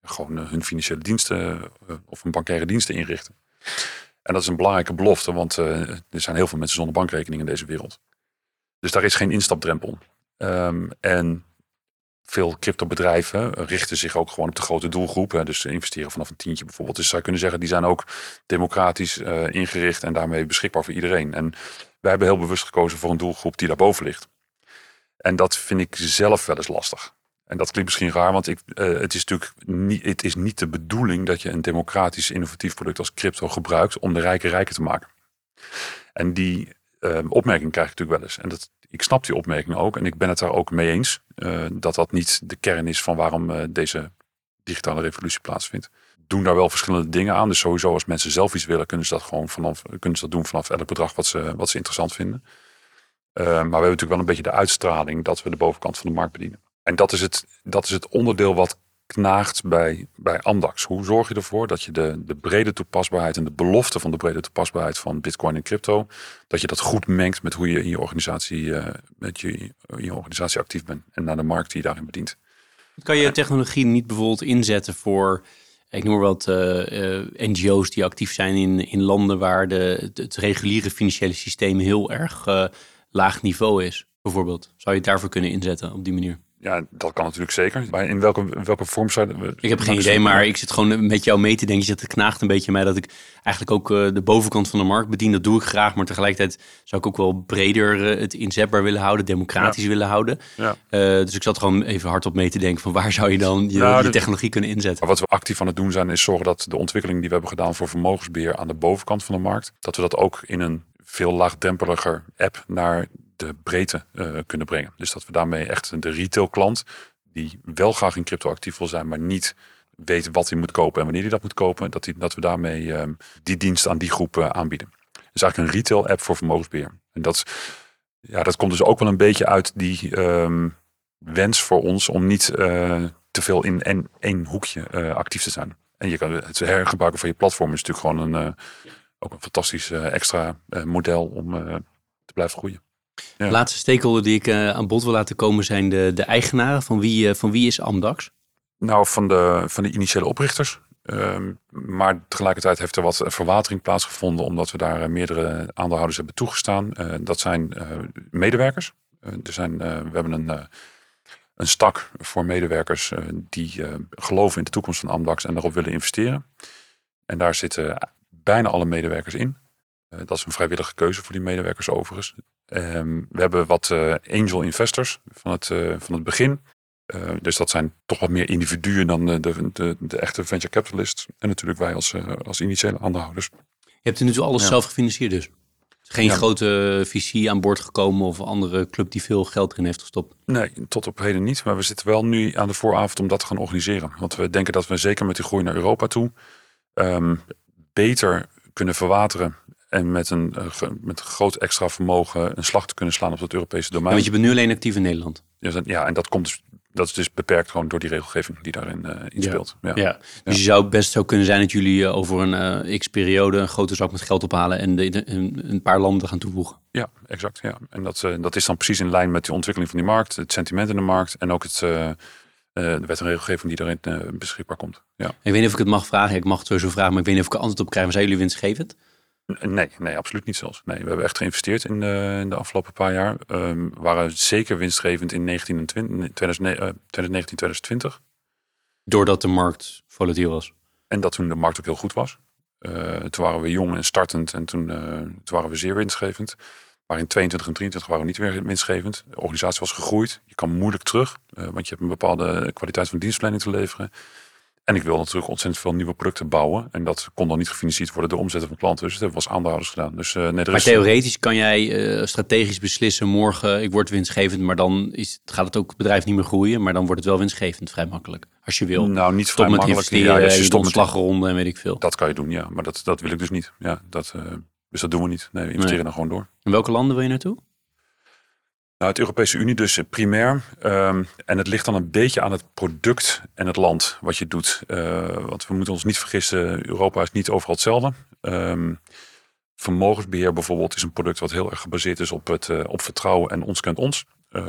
gewoon hun financiële diensten of een bankaire diensten inrichten. En dat is een belangrijke belofte, want er zijn heel veel mensen zonder bankrekening in deze wereld. Dus daar is geen instapdrempel. Um, en veel cryptobedrijven richten zich ook gewoon op de grote doelgroep. Dus investeren vanaf een tientje bijvoorbeeld. Dus zou kunnen zeggen, die zijn ook democratisch ingericht en daarmee beschikbaar voor iedereen. En wij hebben heel bewust gekozen voor een doelgroep die daarboven ligt. En dat vind ik zelf wel eens lastig. En dat klinkt misschien raar, want ik, uh, het is natuurlijk niet, het is niet de bedoeling dat je een democratisch innovatief product als crypto gebruikt om de rijken rijker te maken. En die uh, opmerking krijg ik natuurlijk wel eens. En dat, ik snap die opmerking ook en ik ben het daar ook mee eens. Uh, dat dat niet de kern is van waarom deze digitale revolutie plaatsvindt. Doen daar wel verschillende dingen aan. Dus sowieso als mensen zelf iets willen, kunnen ze dat gewoon vanaf, kunnen ze dat doen vanaf elk bedrag wat ze, wat ze interessant vinden. maar we hebben natuurlijk wel een beetje de uitstraling dat we de bovenkant van de markt bedienen. En dat is het, dat is het onderdeel wat knaagt bij, bij Amdax. Hoe zorg je ervoor dat je de, de brede toepasbaarheid en de belofte van de brede toepasbaarheid van Bitcoin en crypto, dat je dat goed mengt met hoe je in je organisatie, uh, met je, in je organisatie actief bent en naar de markt die je daarin bedient. Kan je technologie niet bijvoorbeeld inzetten voor, ik noem maar wat, uh, uh, NGO's die actief zijn in, in landen waar de, het reguliere financiële systeem heel erg laag niveau is, bijvoorbeeld? Zou je het daarvoor kunnen inzetten op die manier? Ja, dat kan natuurlijk zeker. Maar in welke, welke vorm zou we... Ik heb geen idee, maar ik zit gewoon met jou mee te denken. Je zegt, het knaagt een beetje mij dat ik eigenlijk ook uh, de bovenkant van de markt bedien. Dat doe ik graag, maar tegelijkertijd zou ik ook wel breder uh, het inzetbaar willen houden, democratisch willen houden. Ja. Uh, dus ik zat gewoon even hardop mee te denken van waar zou je dan je, nou, je technologie kunnen inzetten. Wat we actief aan het doen zijn, is zorgen dat de ontwikkeling die we hebben gedaan voor vermogensbeheer aan de bovenkant van de markt, dat we dat ook in een veel laagdrempeliger app naar de breedte uh, kunnen brengen. Dus dat we daarmee echt de retail klant, die wel graag in crypto actief wil zijn, maar niet weet wat hij moet kopen en wanneer hij dat moet kopen, dat, die, dat we daarmee uh, die dienst aan die groep uh, aanbieden. Dus eigenlijk een retail app voor vermogensbeheer. En dat, ja, dat komt dus ook wel een beetje uit die um, wens voor ons om niet te veel in en, één hoekje actief te zijn. En je kan het hergebruiken van je platform is natuurlijk gewoon een, ook een fantastisch extra model om te blijven groeien. Ja. laatste stakeholder die ik uh, aan bod wil laten komen zijn de, de eigenaren. Van wie, uh, van wie is Amdax? Nou, van de, van de initiële oprichters. Um, maar tegelijkertijd heeft er wat verwatering plaatsgevonden omdat we daar uh, meerdere aandeelhouders hebben toegestaan. dat zijn medewerkers. er zijn, we hebben een, een stak voor medewerkers die geloven in de toekomst van Amdax en daarop willen investeren. En daar zitten bijna alle medewerkers in. dat is een vrijwillige keuze voor die medewerkers overigens. Um, we hebben wat uh, angel investors van het, uh, van het begin. Uh, dus dat zijn toch wat meer individuen dan de, de, de, echte venture capitalists. En natuurlijk wij als, als initiële aandeelhouders. Je hebt nu alles ja. zelf gefinancierd dus? Geen ja. grote visie aan boord gekomen of andere club die veel geld erin heeft gestopt? Nee, tot op heden niet. Maar we zitten wel nu aan de vooravond om dat te gaan organiseren. Want we denken dat we zeker met die groei naar Europa toe um, beter kunnen verwateren en met een, uh, met groot extra vermogen een slag te kunnen slaan op het Europese domein. Ja, want je bent nu alleen actief in Nederland. Ja, en dat komt dus, dat is dus beperkt gewoon door die regelgeving die daarin uh, in speelt. Ja. Ja. Dus je zou best zo kunnen zijn dat jullie uh, over een x-periode een grote zak met geld ophalen en de, een, paar landen gaan toevoegen. Ja, exact. Ja. En dat, dat is dan precies in lijn met de ontwikkeling van die markt, het sentiment in de markt en ook het, de wet en regelgeving die daarin beschikbaar komt. Ja. Ik weet niet of ik het mag vragen, ik mag het sowieso vragen, maar ik weet niet of ik er antwoord op krijg. Maar zijn jullie winstgevend? Nee, nee, absoluut niet zelfs. Nee, we hebben echt geïnvesteerd in de, in de afgelopen paar jaar. Um, we waren zeker winstgevend in 19 en 20, 2019, 2020. Doordat de markt volatiel was. En dat toen de markt ook heel goed was. Uh, toen waren we jong en startend en toen, toen waren we zeer winstgevend. Maar in 22 en 23 waren we niet meer winstgevend. De organisatie was gegroeid. Je kan moeilijk terug, want je hebt een bepaalde kwaliteit van dienstverlening te leveren. En ik wil natuurlijk ontzettend veel nieuwe producten bouwen. En dat kon dan niet gefinancierd worden door omzetten van klanten. Dus dat hebben we als aandeelhouders gedaan. Dus, uh, nee, maar is... theoretisch kan jij uh, strategisch beslissen morgen, ik word winstgevend. Maar dan is, gaat het ook het bedrijf niet meer groeien. Maar dan wordt het wel winstgevend, vrij makkelijk. Als je wil. Nou, niet Stop vrij met makkelijk. investeren, als je stopt met- slagronde en weet ik veel. Dat kan je doen, ja. Maar dat, dat wil ik dus niet. Ja, dat, eh, dus dat doen we niet. Nee, we investeren Nee. dan gewoon door. In welke landen wil je naartoe? Nou, het Europese Unie dus eh, primair. Ehm, en het ligt dan een beetje aan het product en het land wat je doet. Eh, want we moeten ons niet vergissen, Europa is niet overal hetzelfde. Ehm, vermogensbeheer bijvoorbeeld is een product wat heel erg gebaseerd is op, het, eh, op vertrouwen en ons kent ons.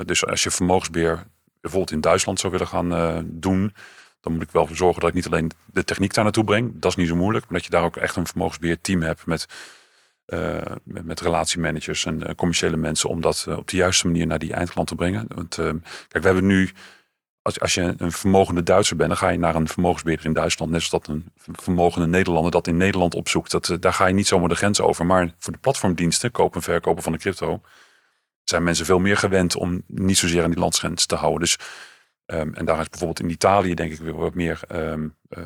Dus als je vermogensbeheer bijvoorbeeld in Duitsland zou willen gaan doen, dan moet ik wel voor zorgen dat ik niet alleen de techniek daar naartoe breng. Dat is niet zo moeilijk. Maar dat je daar ook echt een vermogensbeheerteam hebt met, eh, met, relatiemanagers en eh, commerciële mensen. Om dat eh, op de juiste manier naar die eindklant te brengen. Want eh, kijk, we hebben nu, als, als je een vermogende Duitser bent, dan ga je naar een vermogensbeheerder in Duitsland. Net zoals dat een vermogende Nederlander dat in Nederland opzoekt. Dat, daar ga je niet zomaar de grens over. Maar voor de platformdiensten, kopen en verkopen van de crypto, zijn mensen veel meer gewend om niet zozeer aan die landsgrens te houden. Dus Ehm, en daar is bijvoorbeeld in Italië denk ik weer wat meer ehm, eh,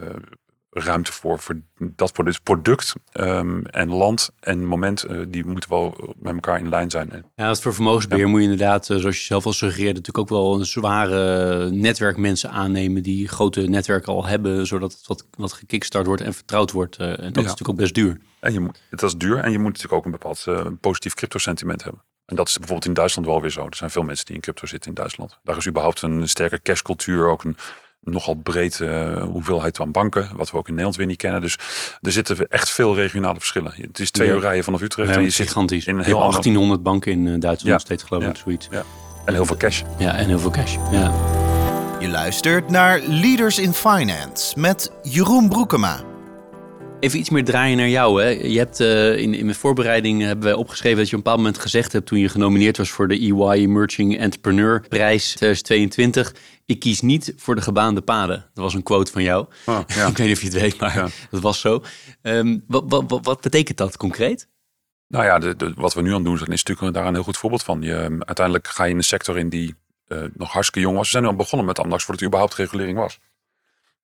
ruimte voor, voor dat product. Product ehm, en land en moment, eh, die moeten wel met elkaar in lijn zijn. Ja, als voor vermogensbeheer moet je inderdaad, eh, zoals je zelf al suggereerde, natuurlijk ook wel een zware netwerk mensen aannemen die grote netwerken al hebben, zodat het wat, wat gekickstart wordt en vertrouwd wordt. eh, en dat is natuurlijk ook best duur. En je moet, dat is duur en je moet natuurlijk ook een bepaald positief crypto sentiment hebben. En dat is bijvoorbeeld in Duitsland wel weer zo. Er zijn veel mensen die in crypto zitten in Duitsland. Daar is überhaupt een sterke cashcultuur, ook een nogal breed eh, hoeveelheid aan banken, wat we ook in Nederland weer niet kennen. Dus er zitten echt veel regionale verschillen. Het is twee Ja. uur rijden vanaf Utrecht Ja, en je zit gigantisch. in een Je heel hebt ander 1800 banken in eh, Duitsland Ja. nog steeds, geloof ik, Ja. zoiets. Ja. en heel veel cash. Ja, en heel veel cash. Ja. Je luistert naar Leaders in Finance met Jeroen Broekema. Even iets meer draaien naar jou. Hè. Je hebt eh, in, in mijn voorbereiding hebben wij opgeschreven dat je op een bepaald moment gezegd hebt toen je genomineerd was voor de EY Emerging Entrepreneur Prijs 2022. Ik kies niet voor de gebaande paden. Dat was een quote van jou. Oh, ja. Ik weet niet of je het weet, maar Ja. dat was zo. Ehm, wat, wat, wat, wat betekent dat concreet? Nou ja, de, de- wat we nu aan het doen zijn, is natuurlijk daar een heel goed voorbeeld van. Je, ehm, uiteindelijk ga je in een sector in die eh, nog hartstikke jong was. We zijn nu al begonnen met Amdax voordat er überhaupt regulering was.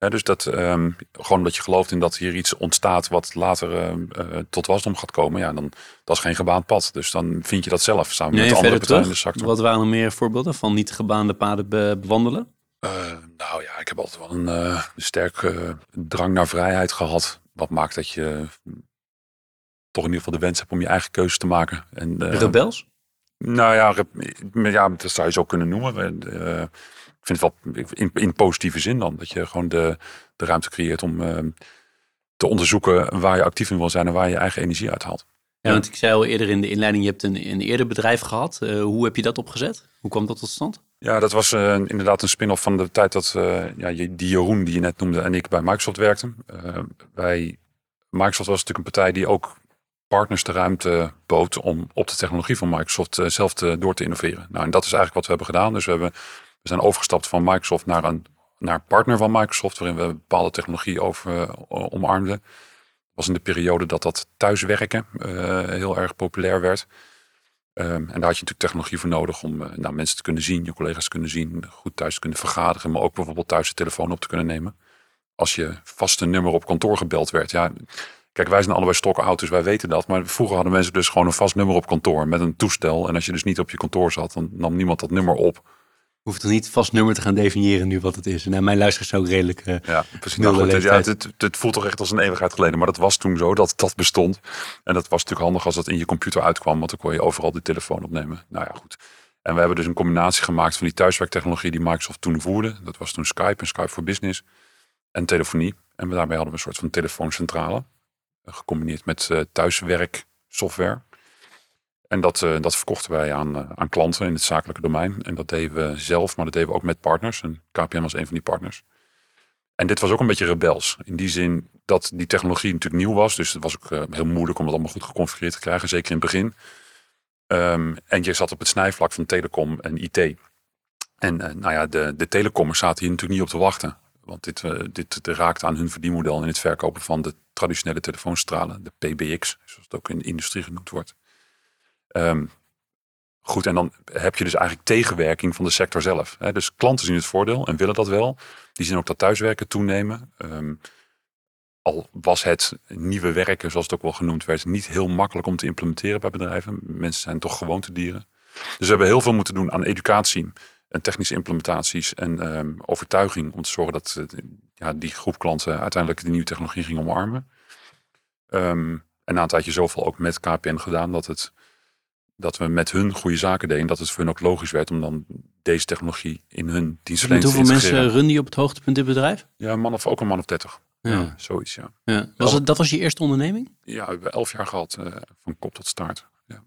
Dus dat ehm, gewoon dat je gelooft in dat hier iets ontstaat wat later ehm, eh, tot wasdom gaat komen. Ja, dan dat is geen gebaand pad. Dus dan vind je dat zelf samen met de andere partijen in de terug. sector. Wat waren er meer voorbeelden van niet gebaande paden be- bewandelen? Eh, nou ja, ik heb altijd wel een eh, sterk eh, drang naar vrijheid gehad. Wat maakt dat je mm, toch in ieder geval de wens hebt om je eigen keuze te maken. En, Rebels? Nou ja, ja, dat zou je zo kunnen noemen. Ik vind het wel in, in positieve zin dan. Dat je gewoon de, de ruimte creëert om eh, te onderzoeken waar je actief in wil zijn en waar je eigen energie uithaalt. Ja, want ik zei al eerder in de inleiding, je hebt een, een eerder bedrijf gehad. Eh, hoe heb je dat opgezet? Hoe kwam dat tot stand? Ja, dat was eh, inderdaad een spin-off van de tijd dat eh, ja, die Jeroen die je net noemde en ik bij Microsoft werkten. Wij, Microsoft was natuurlijk een partij die ook partners de ruimte bood om op de technologie van Microsoft zelf te, door te innoveren. Nou, en dat is eigenlijk wat we hebben gedaan. Dus we, hebben, we zijn overgestapt van Microsoft naar een naar partner van Microsoft, waarin we bepaalde technologie over, eh, omarmden. Dat was in de periode dat dat thuiswerken eh, heel erg populair werd. Ehm, en daar had je natuurlijk technologie voor nodig om eh, nou, mensen te kunnen zien, je collega's te kunnen zien, goed thuis te kunnen vergaderen, maar ook bijvoorbeeld thuis de telefoon op te kunnen nemen. Als je vast een nummer op kantoor gebeld werd. Ja, kijk, wij zijn allebei stokoud, dus wij weten dat. Maar vroeger hadden mensen dus gewoon een vast nummer op kantoor met een toestel. En als je dus niet op je kantoor zat, dan nam niemand dat nummer op. Hoeft toch niet vast nummer te gaan definiëren nu wat het is. Nou, mijn luisteraars zijn ook redelijk... eh, Ja, precies. Nou, goed, het- ja, het, voelt toch echt als een eeuwigheid geleden. Maar dat was toen zo, dat dat bestond. En dat was natuurlijk handig als dat in je computer uitkwam. Want dan kon je overal de telefoon opnemen. Nou ja, goed. En we hebben dus een combinatie gemaakt van die thuiswerktechnologie die Microsoft toen voerde. Dat was toen Skype en Skype voor Business. En telefonie. En we- daarmee hadden we een soort van telefooncentrale. eh, Gecombineerd met eh, thuiswerksoftware. En dat, eh, dat verkochten wij aan, eh, aan klanten in het zakelijke domein. En dat deden we zelf, maar dat deden we ook met partners. En KPM was een van die partners. En dit was ook een beetje rebels. In die zin dat die technologie natuurlijk nieuw was. Dus het was ook eh, heel moeilijk om het allemaal goed geconfigureerd te krijgen. Zeker in het begin. Ehm, en je zat op het snijvlak van telecom en IT. En nou ja, de, de telecommers zaten hier natuurlijk niet op te wachten. Want dit, dit raakte aan hun verdienmodel in het verkopen van de traditionele telefoonstralen. De PBX, zoals het ook in de industrie genoemd wordt. Ehm, goed, en dan heb je dus eigenlijk tegenwerking van de sector zelf. Hè? Dus klanten zien het voordeel en willen dat wel. Die zien ook dat thuiswerken toenemen. Ehm, al was het nieuwe werken, zoals het ook wel genoemd werd, niet heel makkelijk om te implementeren bij bedrijven. Mensen zijn toch gewoontedieren. Dus we hebben heel veel moeten doen aan educatie en technische implementaties en ehm, overtuiging om te zorgen dat eh, ja, die groep klanten uiteindelijk de nieuwe technologie ging omarmen. Ehm, en na een tijdje zoveel ook met KPN gedaan dat, het, dat we met hun goede zaken deden. Dat het voor hun ook logisch werd om dan deze technologie in hun dienstverlening te hoeveel integreren. mensen run die op het hoogtepunt dit bedrijf? Ja, een man of, ook een man of 30. Ja. Ja. zoiets, ja. Ja. Was het, dat was je eerste onderneming? Ja, we hebben elf jaar gehad, eh, van kop tot staart. Ja.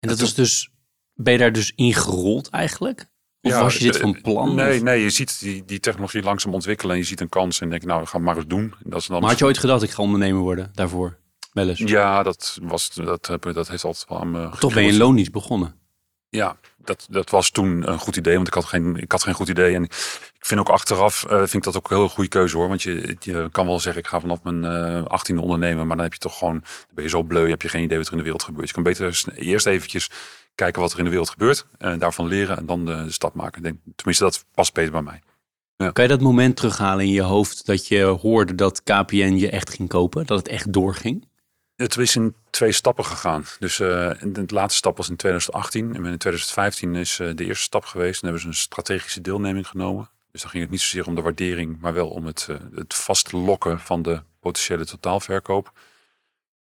En dat is dus, ben je daar dus ingerold eigenlijk? Of Ja, was je dit eh, van plan? Nee, Of- nee, je ziet die, die technologie langzaam ontwikkelen en je ziet een kans en denk nou, we gaan maar eens doen. En Dat is dan Maar had je ooit gedacht, ik ga ondernemer worden daarvoor? Wel eens. Ja, dat, was, dat, dat heeft altijd wel aan me Toch ben je loondienst begonnen. Ja, dat, dat was toen een goed idee, want ik had geen, ik had geen goed idee. En ik vind ook achteraf, eh, vind ik dat ook een heel goede keuze hoor. Want je, je kan wel zeggen, ik ga vanaf mijn eh 18e ondernemen. Maar dan heb je toch gewoon, dan ben je zo bleu, heb je geen idee wat er in de wereld gebeurt. Je kan beter eerst eventjes kijken wat er in de wereld gebeurt. En daarvan leren en dan de, de stap maken. Ik denk, tenminste, dat past beter bij mij. Kan je dat moment terughalen in je hoofd dat je hoorde dat KPN je echt ging kopen? Dat het echt doorging? Het is in twee stappen gegaan. Dus eh, de laatste stap was in 2018. En in 2015 is eh, de eerste stap geweest. En hebben ze een strategische deelneming genomen. Dus dan ging het niet zozeer om de waardering, maar wel om het, eh, het vastlokken van de potentiële totaalverkoop.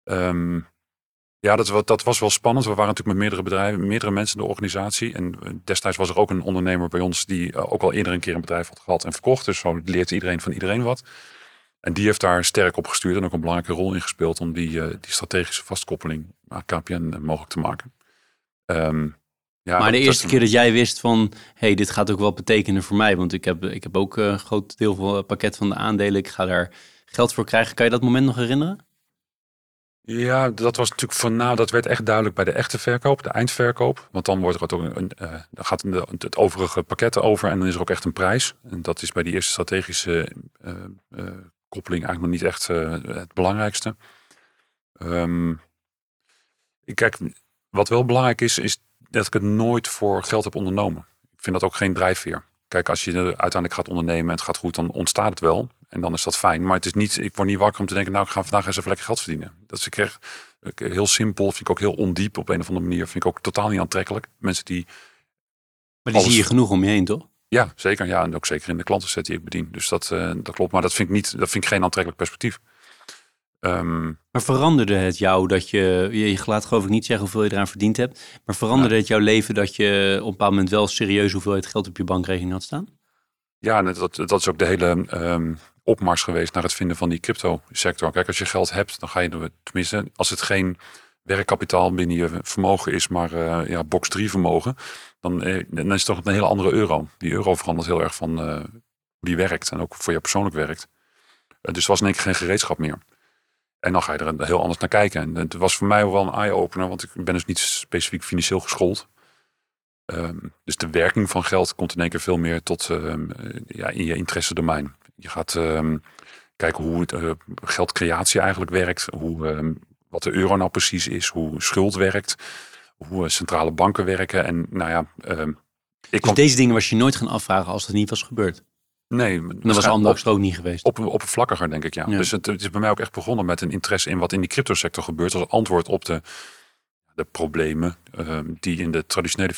Ehm, ja, dat, dat was wel spannend. We waren natuurlijk met meerdere bedrijven, meerdere mensen in de organisatie. En destijds was er ook een ondernemer bij ons die ook al eerder een keer een bedrijf had gehad en verkocht. Dus zo leert iedereen van iedereen wat. En die heeft daar sterk op gestuurd en ook een belangrijke rol in gespeeld om die, eh, die strategische vastkoppeling aan KPN mogelijk te maken. Ehm, ja, maar de eerste keer dat jij wist van, hey, dit gaat ook wel betekenen voor mij. Want ik heb, ik heb ook eh, een groot deel van het pakket van de aandelen. Ik ga daar geld voor krijgen. Kan je dat moment nog herinneren? Ja, dat was natuurlijk van nou, dat werd echt duidelijk bij de echte verkoop, de eindverkoop. Want dan wordt er ook een, eh, dan gaat het overige pakket over en dan is er ook echt een prijs. En dat is bij die eerste strategische eh, eh, koppeling eigenlijk nog niet echt eh, het belangrijkste. Ehm, kijk, wat wel belangrijk is, is dat ik het nooit voor geld heb ondernomen. Ik vind dat ook geen drijfveer. Kijk, als je uiteindelijk gaat ondernemen en het gaat goed, dan ontstaat het wel. En dan is dat fijn. Maar het is niet, ik word niet wakker om te denken, nou, ik ga vandaag eens even lekker geld verdienen. Dat is ik echt heel simpel, vind ik ook heel ondiep op een of andere manier. Vind ik ook totaal niet aantrekkelijk. Mensen die, Maar die Alles- zie je genoeg om je heen, toch? Ja, zeker. Ja, en ook zeker in de klantenset die ik bedien. Dus dat, eh, dat klopt. Maar dat vind ik niet, dat vind ik geen aantrekkelijk perspectief. Ehm, Maar veranderde het jou dat je, je laat geloof ik niet zeggen hoeveel je eraan verdiend hebt, maar veranderde het jouw leven dat je op een bepaald moment wel serieus hoeveelheid geld op je bankrekening had staan? Ja, dat, dat is ook de hele ehm, opmars geweest naar het vinden van die crypto sector. Kijk, als je geld hebt, dan ga je tenminste, als het geen werkkapitaal binnen je vermogen is, maar eh, ja, box 3 vermogen, dan, eh, dan is het toch een hele andere euro. Die euro verandert heel erg van eh, hoe werkt en ook voor jou persoonlijk werkt. Eh, dus was in één keer geen gereedschap meer. En dan ga je er heel anders naar kijken. En het was voor mij wel een eye-opener, want ik ben dus niet specifiek financieel geschoold. Ehm, dus de werking van geld komt in één keer veel meer tot ehm, eh, ja, in je interesse domein. Je gaat ehm, kijken hoe het, geldcreatie eigenlijk werkt, hoe, wat de euro nou precies is, hoe schuld werkt, hoe centrale banken werken. En nou ja, ehm, ik Dus deze dingen was je nooit gaan afvragen als het niet was gebeurd. nee, dan was er ook niet geweest. op, oppervlakkiger, denk ik, ja. Ja. Dus het, het is bij mij ook echt begonnen met een interesse in wat in die cryptosector gebeurt. Als antwoord op de, de problemen ehm, die in de traditionele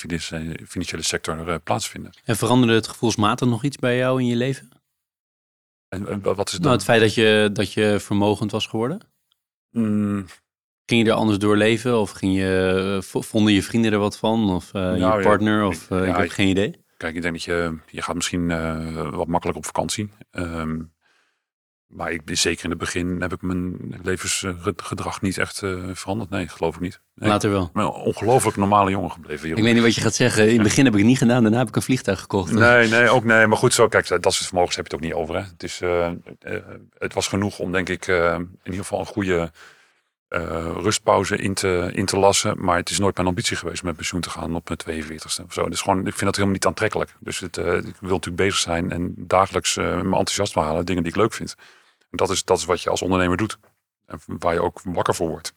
financiële, sector eh, plaatsvinden. En veranderde het gevoelsmatig nog iets bij jou in je leven? En, en wat is het Nou, dan? het feit dat je, dat je vermogend was geworden? Mm, Ging je er anders door leven? Of ging je, vonden je vrienden er wat van? Of eh, Nou, je ja, partner? Of eh, ja, ik heb ik- geen idee. Kijk, ik denk dat je, je gaat misschien eh, wat makkelijk op vakantie. Ehm, maar ik, zeker in het begin heb ik mijn levensgedrag niet echt eh, veranderd. Nee, geloof ik niet. Nee, Later wel. Ik ben een ongelooflijk normale jongen gebleven. Ik Jeroen. weet niet wat je gaat zeggen. In het begin heb ik het niet gedaan. Daarna heb ik een vliegtuig gekocht. Nee, nee, ook nee. Maar goed, zo, kijk, dat soort vermogens heb je het ook niet over. Hè. Het, is, eh, eh, het was genoeg om, denk ik, eh, in ieder geval een goede eh, rustpauze in te, in te lassen. Maar het is nooit mijn ambitie geweest om met pensioen te gaan op mijn 42ste of zo. Dus gewoon, ik vind dat helemaal niet aantrekkelijk. Dus het, eh, ik wil natuurlijk bezig zijn en dagelijks eh, me enthousiast halen, dingen die ik leuk vind. En dat is, dat is wat je als ondernemer doet. En waar je ook wakker voor wordt.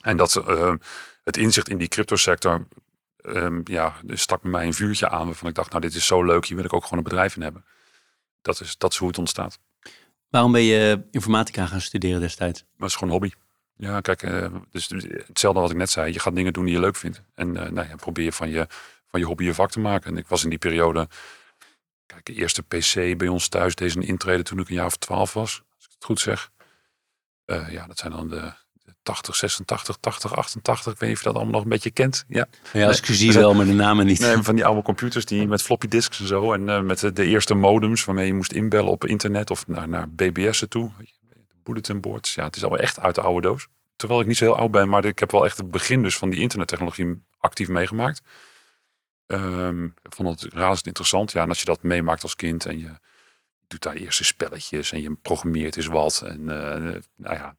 En dat het inzicht in die cryptosector ehm, ja, stak bij mij een vuurtje aan waarvan ik dacht, nou dit is zo leuk, hier wil ik ook gewoon een bedrijf in hebben. Dat is, dat is hoe het ontstaat. Waarom ben je informatica gaan studeren destijds? Het is gewoon een hobby. Ja, kijk, eh, dus hetzelfde wat ik net zei. Je gaat dingen doen die je leuk vindt. En eh, nou ja, probeer van, je van je hobby je vak te maken. En ik was in die periode... Kijk, de eerste PC bij ons thuis, deze een intrede toen ik een jaar of twaalf was. Als ik het goed zeg. Eh, ja, dat zijn dan de, de 80, 86, 80, 88. Ik weet niet of je dat allemaal nog een beetje kent. Ja, Ja, als ik zie wel, maar de namen niet. Nee, van die oude computers die met floppy disks en zo. En eh, met de, de eerste modems waarmee je moest inbellen op internet of naar, naar BBS'en toe. Bulletin boards. Ja, het is alweer echt uit de oude doos. Terwijl ik niet zo heel oud ben, maar ik heb wel echt het begin dus van die internettechnologie actief meegemaakt. Ehm, ik vond het razend interessant. Ja, en als je dat meemaakt als kind en je doet daar eerste spelletjes en je programmeert is wat. En eh, nou ja,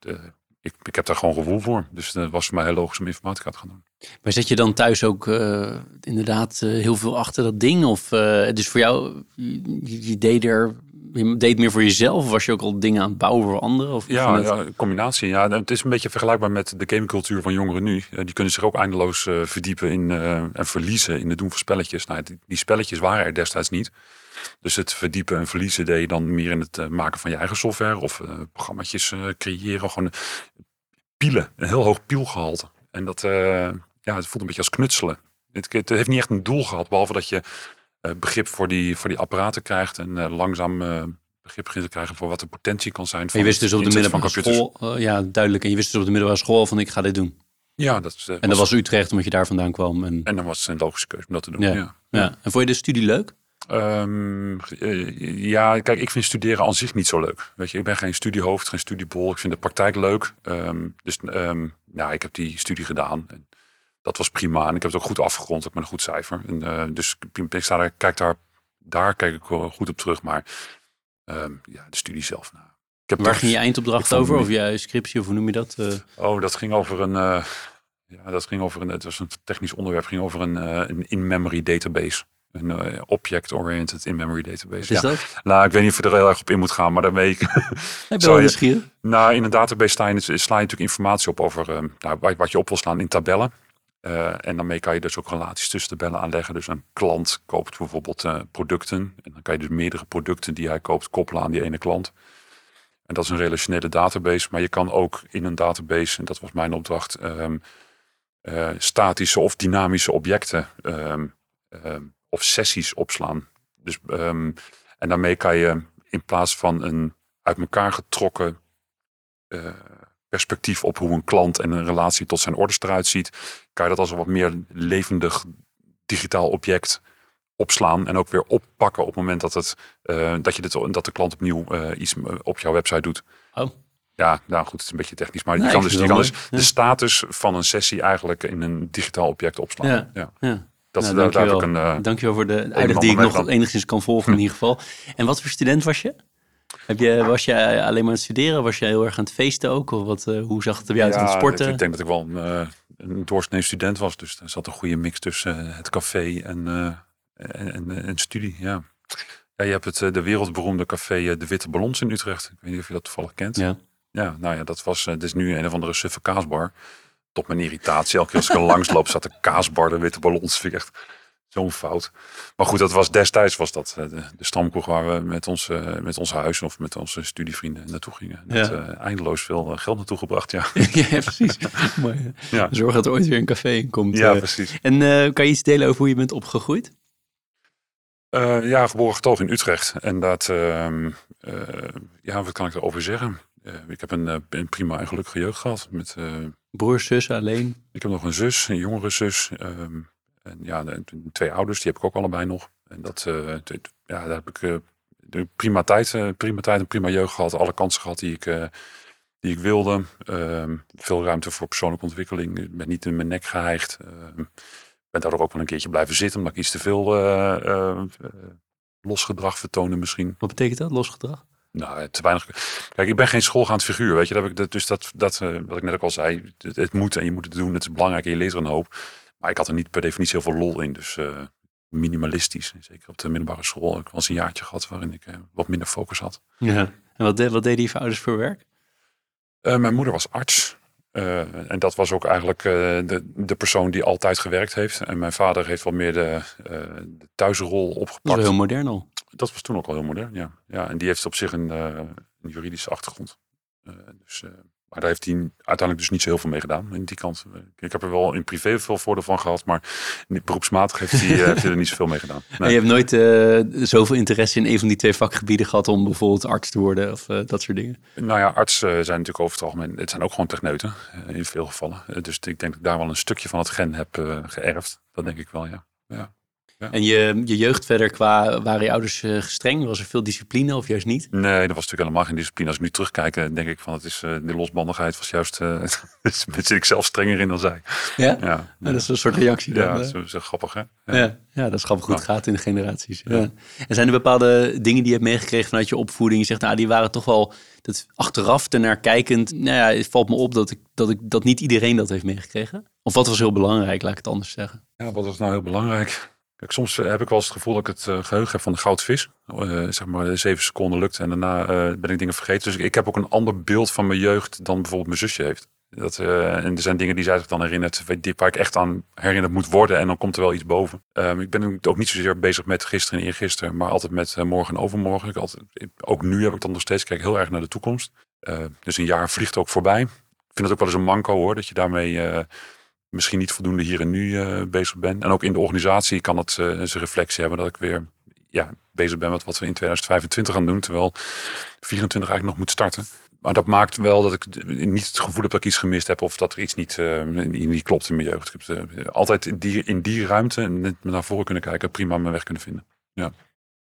ik, ik heb daar gewoon gevoel voor. Dus het was voor mij heel logisch om informatica te gaan doen. Maar zet je dan thuis ook eh, inderdaad eh, heel veel achter dat ding? Of dus voor jou, je, je deed er, je deed meer voor jezelf? Of was je ook al dingen aan het bouwen voor anderen? Of Ja, ja, combinatie. Ja, het is een beetje vergelijkbaar met de gamecultuur van jongeren nu. Eh, die kunnen zich ook eindeloos eh, verdiepen in, eh, en verliezen in het doen van spelletjes. Nou, die, die spelletjes waren er destijds niet. Dus het verdiepen en verliezen deed je dan meer in het maken van je eigen software of programma's creëren. Gewoon pielen, een heel hoog pielgehalte. En dat, ja, het voelt een beetje als knutselen. Het, het heeft niet echt een doel gehad, behalve dat je begrip voor die, voor die apparaten krijgt en eh, langzaam eh, begrip begint te krijgen voor wat de potentie kan zijn. Van je wist dus op de middelbare school, eh, ja duidelijk. En je wist dus op de middelbare school van ik ga dit doen. Ja, dat, is, eh, En dat was Utrecht omdat je daar vandaan kwam. En, En dan was het een logische keuze om dat te doen. Ja. Ja. ja. en vond je de studie leuk? Ehm, eh, ja, kijk, ik vind studeren aan zich niet zo leuk. Weet je, ik ben geen studiehoofd, geen studiebol. Ik vind de praktijk leuk. Ehm, dus ehm, ja, ik heb die studie gedaan. En dat was prima. En ik heb het ook goed afgerond, ook met een goed cijfer. En, eh, dus ik, sta daar, kijk daar, daar kijk ik wel goed op terug. Maar ehm, ja, de studie zelf. Nou, ik heb Waar toch- ging je eindopdracht over? Of je scriptie, of hoe noem je dat? Eh, Oh, dat ging over een. eh, ja, dat ging over een. Het was een technisch onderwerp. ging over een, een in-memory database. Een object-oriented in-memory database. wat is ja. dat? Nou, ik weet niet of je er heel erg op in moet gaan, maar daarmee. Ik ben wel nieuwsgierig. nou, in een database sla je, sla je natuurlijk informatie op over eh, nou, wat, wat je op wil slaan in tabellen. Eh, en daarmee kan je dus ook relaties tussen tabellen aanleggen. Dus een klant koopt bijvoorbeeld eh, producten. En dan kan je dus meerdere producten die hij koopt koppelen aan die ene klant. En dat is een relationele database. Maar je kan ook in een database, en dat was mijn opdracht, ehm, eh, statische of dynamische objecten ehm, ehm, of sessies opslaan. Dus, en daarmee kan je in plaats van een uit elkaar getrokken perspectief op hoe een klant en een relatie tot zijn orders eruit ziet, kan je dat als een wat meer levendig digitaal object opslaan en ook weer oppakken op het moment dat, het, eh, dat, je dit, dat de klant opnieuw eh, iets op jouw website doet. Oh. Ja, nou goed, het is een beetje technisch, maar Nee, je kan dus, je kan dus de status van een sessie eigenlijk in een digitaal object opslaan. Ja. Ja. Ja. Dat, Nou, daar, daar heb ik dankjewel. een, eh, Dankjewel voor de uitleg die ik nog meegedaan. enigszins kan volgen in ieder geval. En wat voor student was je? Heb je was je alleen maar aan het studeren? Was je heel erg aan het feesten ook? Of wat, eh, hoe zag het er bij uit aan het Ja, sporten? Ik denk dat ik wel een, eh, een doorsnee student was. Dus er zat een goede mix tussen eh, het café en, en, en, en studie. Ja. Ja, je hebt het, de wereldberoemde café De Witte Ballons in Utrecht. Ik weet niet of je dat toevallig kent. Ja. Ja, nou ja, dat was. dit is nu een of andere suffe kaasbar. Tot mijn irritatie. Elke keer als ik er langs loop, staat de kaasbar, de witte ballons. Vind ik echt zo'n fout. Maar goed, dat was destijds was dat eh, de, de stamkroeg waar we met ons, eh, met ons huis of met onze studievrienden naartoe gingen. Dat Ja. eh, eindeloos veel geld naartoe gebracht. Ja, ja, precies. Ja. Zorg dat er ooit weer een café in komt. ja precies. en kan je iets delen over hoe je bent opgegroeid? Ja, geboren getogen in Utrecht. En dat, ehm, eh, ja, wat kan ik erover zeggen? Ik heb een, een prima en gelukkige jeugd gehad. Met, Broers, zus, alleen? Ik heb nog een zus, een jongere zus. ehm, en ja, twee ouders, die heb ik ook allebei nog. En dat, eh, ja, daar heb ik eh, prima tijd, eh, prima tijd en prima jeugd gehad. Alle kansen gehad die ik, die ik wilde. Ehm, veel ruimte voor persoonlijke ontwikkeling. Ik ben niet in mijn nek geheigd. Ehm, ben daardoor ook wel een keertje blijven zitten, omdat ik iets te veel losgedrag vertoonde misschien. Wat betekent dat, losgedrag? Nou, te weinig. Kijk, ik ben geen schoolgaand figuur, weet je. Dat heb ik, dus dat, dat wat ik net ook al zei, het, het moet en je moet het doen. Het is belangrijk en je leert er een hoop. Maar ik had er niet per definitie heel veel lol in. Dus eh, minimalistisch. Zeker op de middelbare school. Ik was een jaartje gehad waarin ik eh, wat minder focus had. Ja. En wat, de, wat deden je ouders voor werk? Eh, mijn moeder was arts. Uh, en dat was ook eigenlijk uh, de, de persoon die altijd gewerkt heeft. En mijn vader heeft wel meer de, uh, de thuisrol opgepakt. Dat was heel modern al. Dat was toen ook al heel modern, ja. ja en die heeft op zich een, een juridische achtergrond. dus maar daar heeft hij uiteindelijk dus niet zo heel veel mee gedaan in die kant. Ik heb er wel in privé veel voordeel van gehad, maar beroepsmatig heeft hij, heeft hij er niet zoveel mee gedaan. Nee. Je hebt nooit uh, zoveel interesse in een van die twee vakgebieden gehad om bijvoorbeeld arts te worden of uh, dat soort dingen? Nou ja, artsen zijn natuurlijk over het algemeen, het zijn ook gewoon techneuten in veel gevallen. dus ik denk dat ik daar wel een stukje van het gen heb geërfd. Dat denk ik wel, ja. ja. Ja. En je, je jeugd verder qua, waren je ouders uh, gestreng? Was er veel discipline of juist niet? Nee, er was natuurlijk helemaal geen discipline. Als ik nu terugkijk, denk ik van het is, uh, de losbandigheid was juist, uh, zit ik zelf strenger in dan zij. Ja? ja. dat is een soort reactie dan. Ja, dat is, dat grappig hè? Ja. ja. Dat is grappig hoe het gaat in de generaties. Ja. En zijn er bepaalde dingen die je hebt meegekregen vanuit je opvoeding? Je zegt, nou, die waren toch wel dat achteraf ernaar kijkend. Nou ja, het valt me op dat, ik, dat, ik, dat niet iedereen dat heeft meegekregen. Of wat was heel belangrijk, laat ik het anders zeggen. Ja, wat was nou heel belangrijk? Soms eh, heb ik wel eens het gevoel dat ik het uh, geheugen heb van de goudvis. Uh, zeg maar zeven seconden lukt en daarna ben ik dingen vergeten. Dus ik heb ook een ander beeld van mijn jeugd dan bijvoorbeeld mijn zusje heeft. Dat, en er zijn dingen die zij zich dan herinnert, waar ik echt aan herinnerd moet worden. En dan komt er wel iets boven. Um, ik ben ook niet zozeer bezig met gisteren en eergisteren, maar altijd met morgen en overmorgen. Ik altijd, ook nu heb ik dan nog steeds, kijk heel erg naar de toekomst. dus een jaar vliegt ook voorbij. Ik vind het ook wel eens een manco hoor, dat je daarmee misschien niet voldoende hier en nu uh, bezig ben. En ook in de organisatie kan het uh, zijn reflectie hebben dat ik weer ja, bezig ben met wat we in 2025 gaan doen. Terwijl 24 eigenlijk nog moet starten. Maar dat maakt wel dat ik niet het gevoel heb dat ik iets gemist heb of dat er iets niet, uh, niet klopt in mijn jeugd. Altijd in die, in die ruimte net naar voren kunnen kijken, prima mijn weg kunnen vinden. Ja.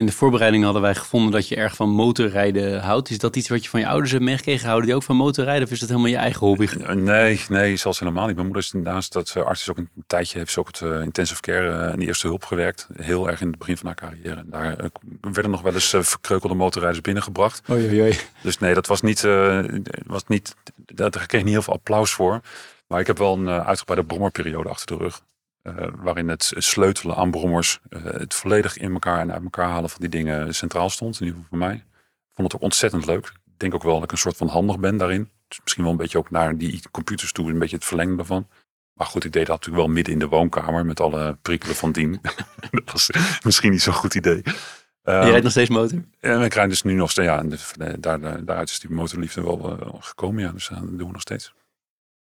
In de voorbereiding hadden wij gevonden dat je erg van motorrijden houdt. Is dat iets wat je van je ouders hebt meegekregen? Houden die ook van motorrijden of is dat helemaal je eigen hobby? Nee, nee, zelfs helemaal niet. Mijn moeder is naast dat arts is ook een tijdje heeft ze ook het uh, intensive care en uh, eerste hulp gewerkt. Heel erg in het begin van haar carrière. En daar uh, werden nog wel eens verkreukelde motorrijders binnengebracht. Oei, oei, oei. Dus nee, dat was niet, was niet, daar kreeg ik niet heel veel applaus voor. Maar ik heb wel een uitgebreide brommerperiode achter de rug. Uh, waarin het sleutelen aan brommers, uh, het volledig in elkaar en uit elkaar halen van die dingen centraal stond. In ieder geval voor mij. Ik vond het ook ontzettend leuk. Ik denk ook wel dat ik een soort van handig ben daarin. Dus misschien wel een beetje ook naar die computers toe, een beetje het verlengde daarvan. Maar goed, ik deed dat natuurlijk wel midden in de woonkamer met alle prikkelen van dien. dat was misschien niet zo'n goed idee. Um, je rijdt nog steeds motor? En we krijgen dus nu nog steeds, ja, daar, daar, daaruit is die motorliefde wel uh, gekomen. Ja, dus dat doen we nog steeds.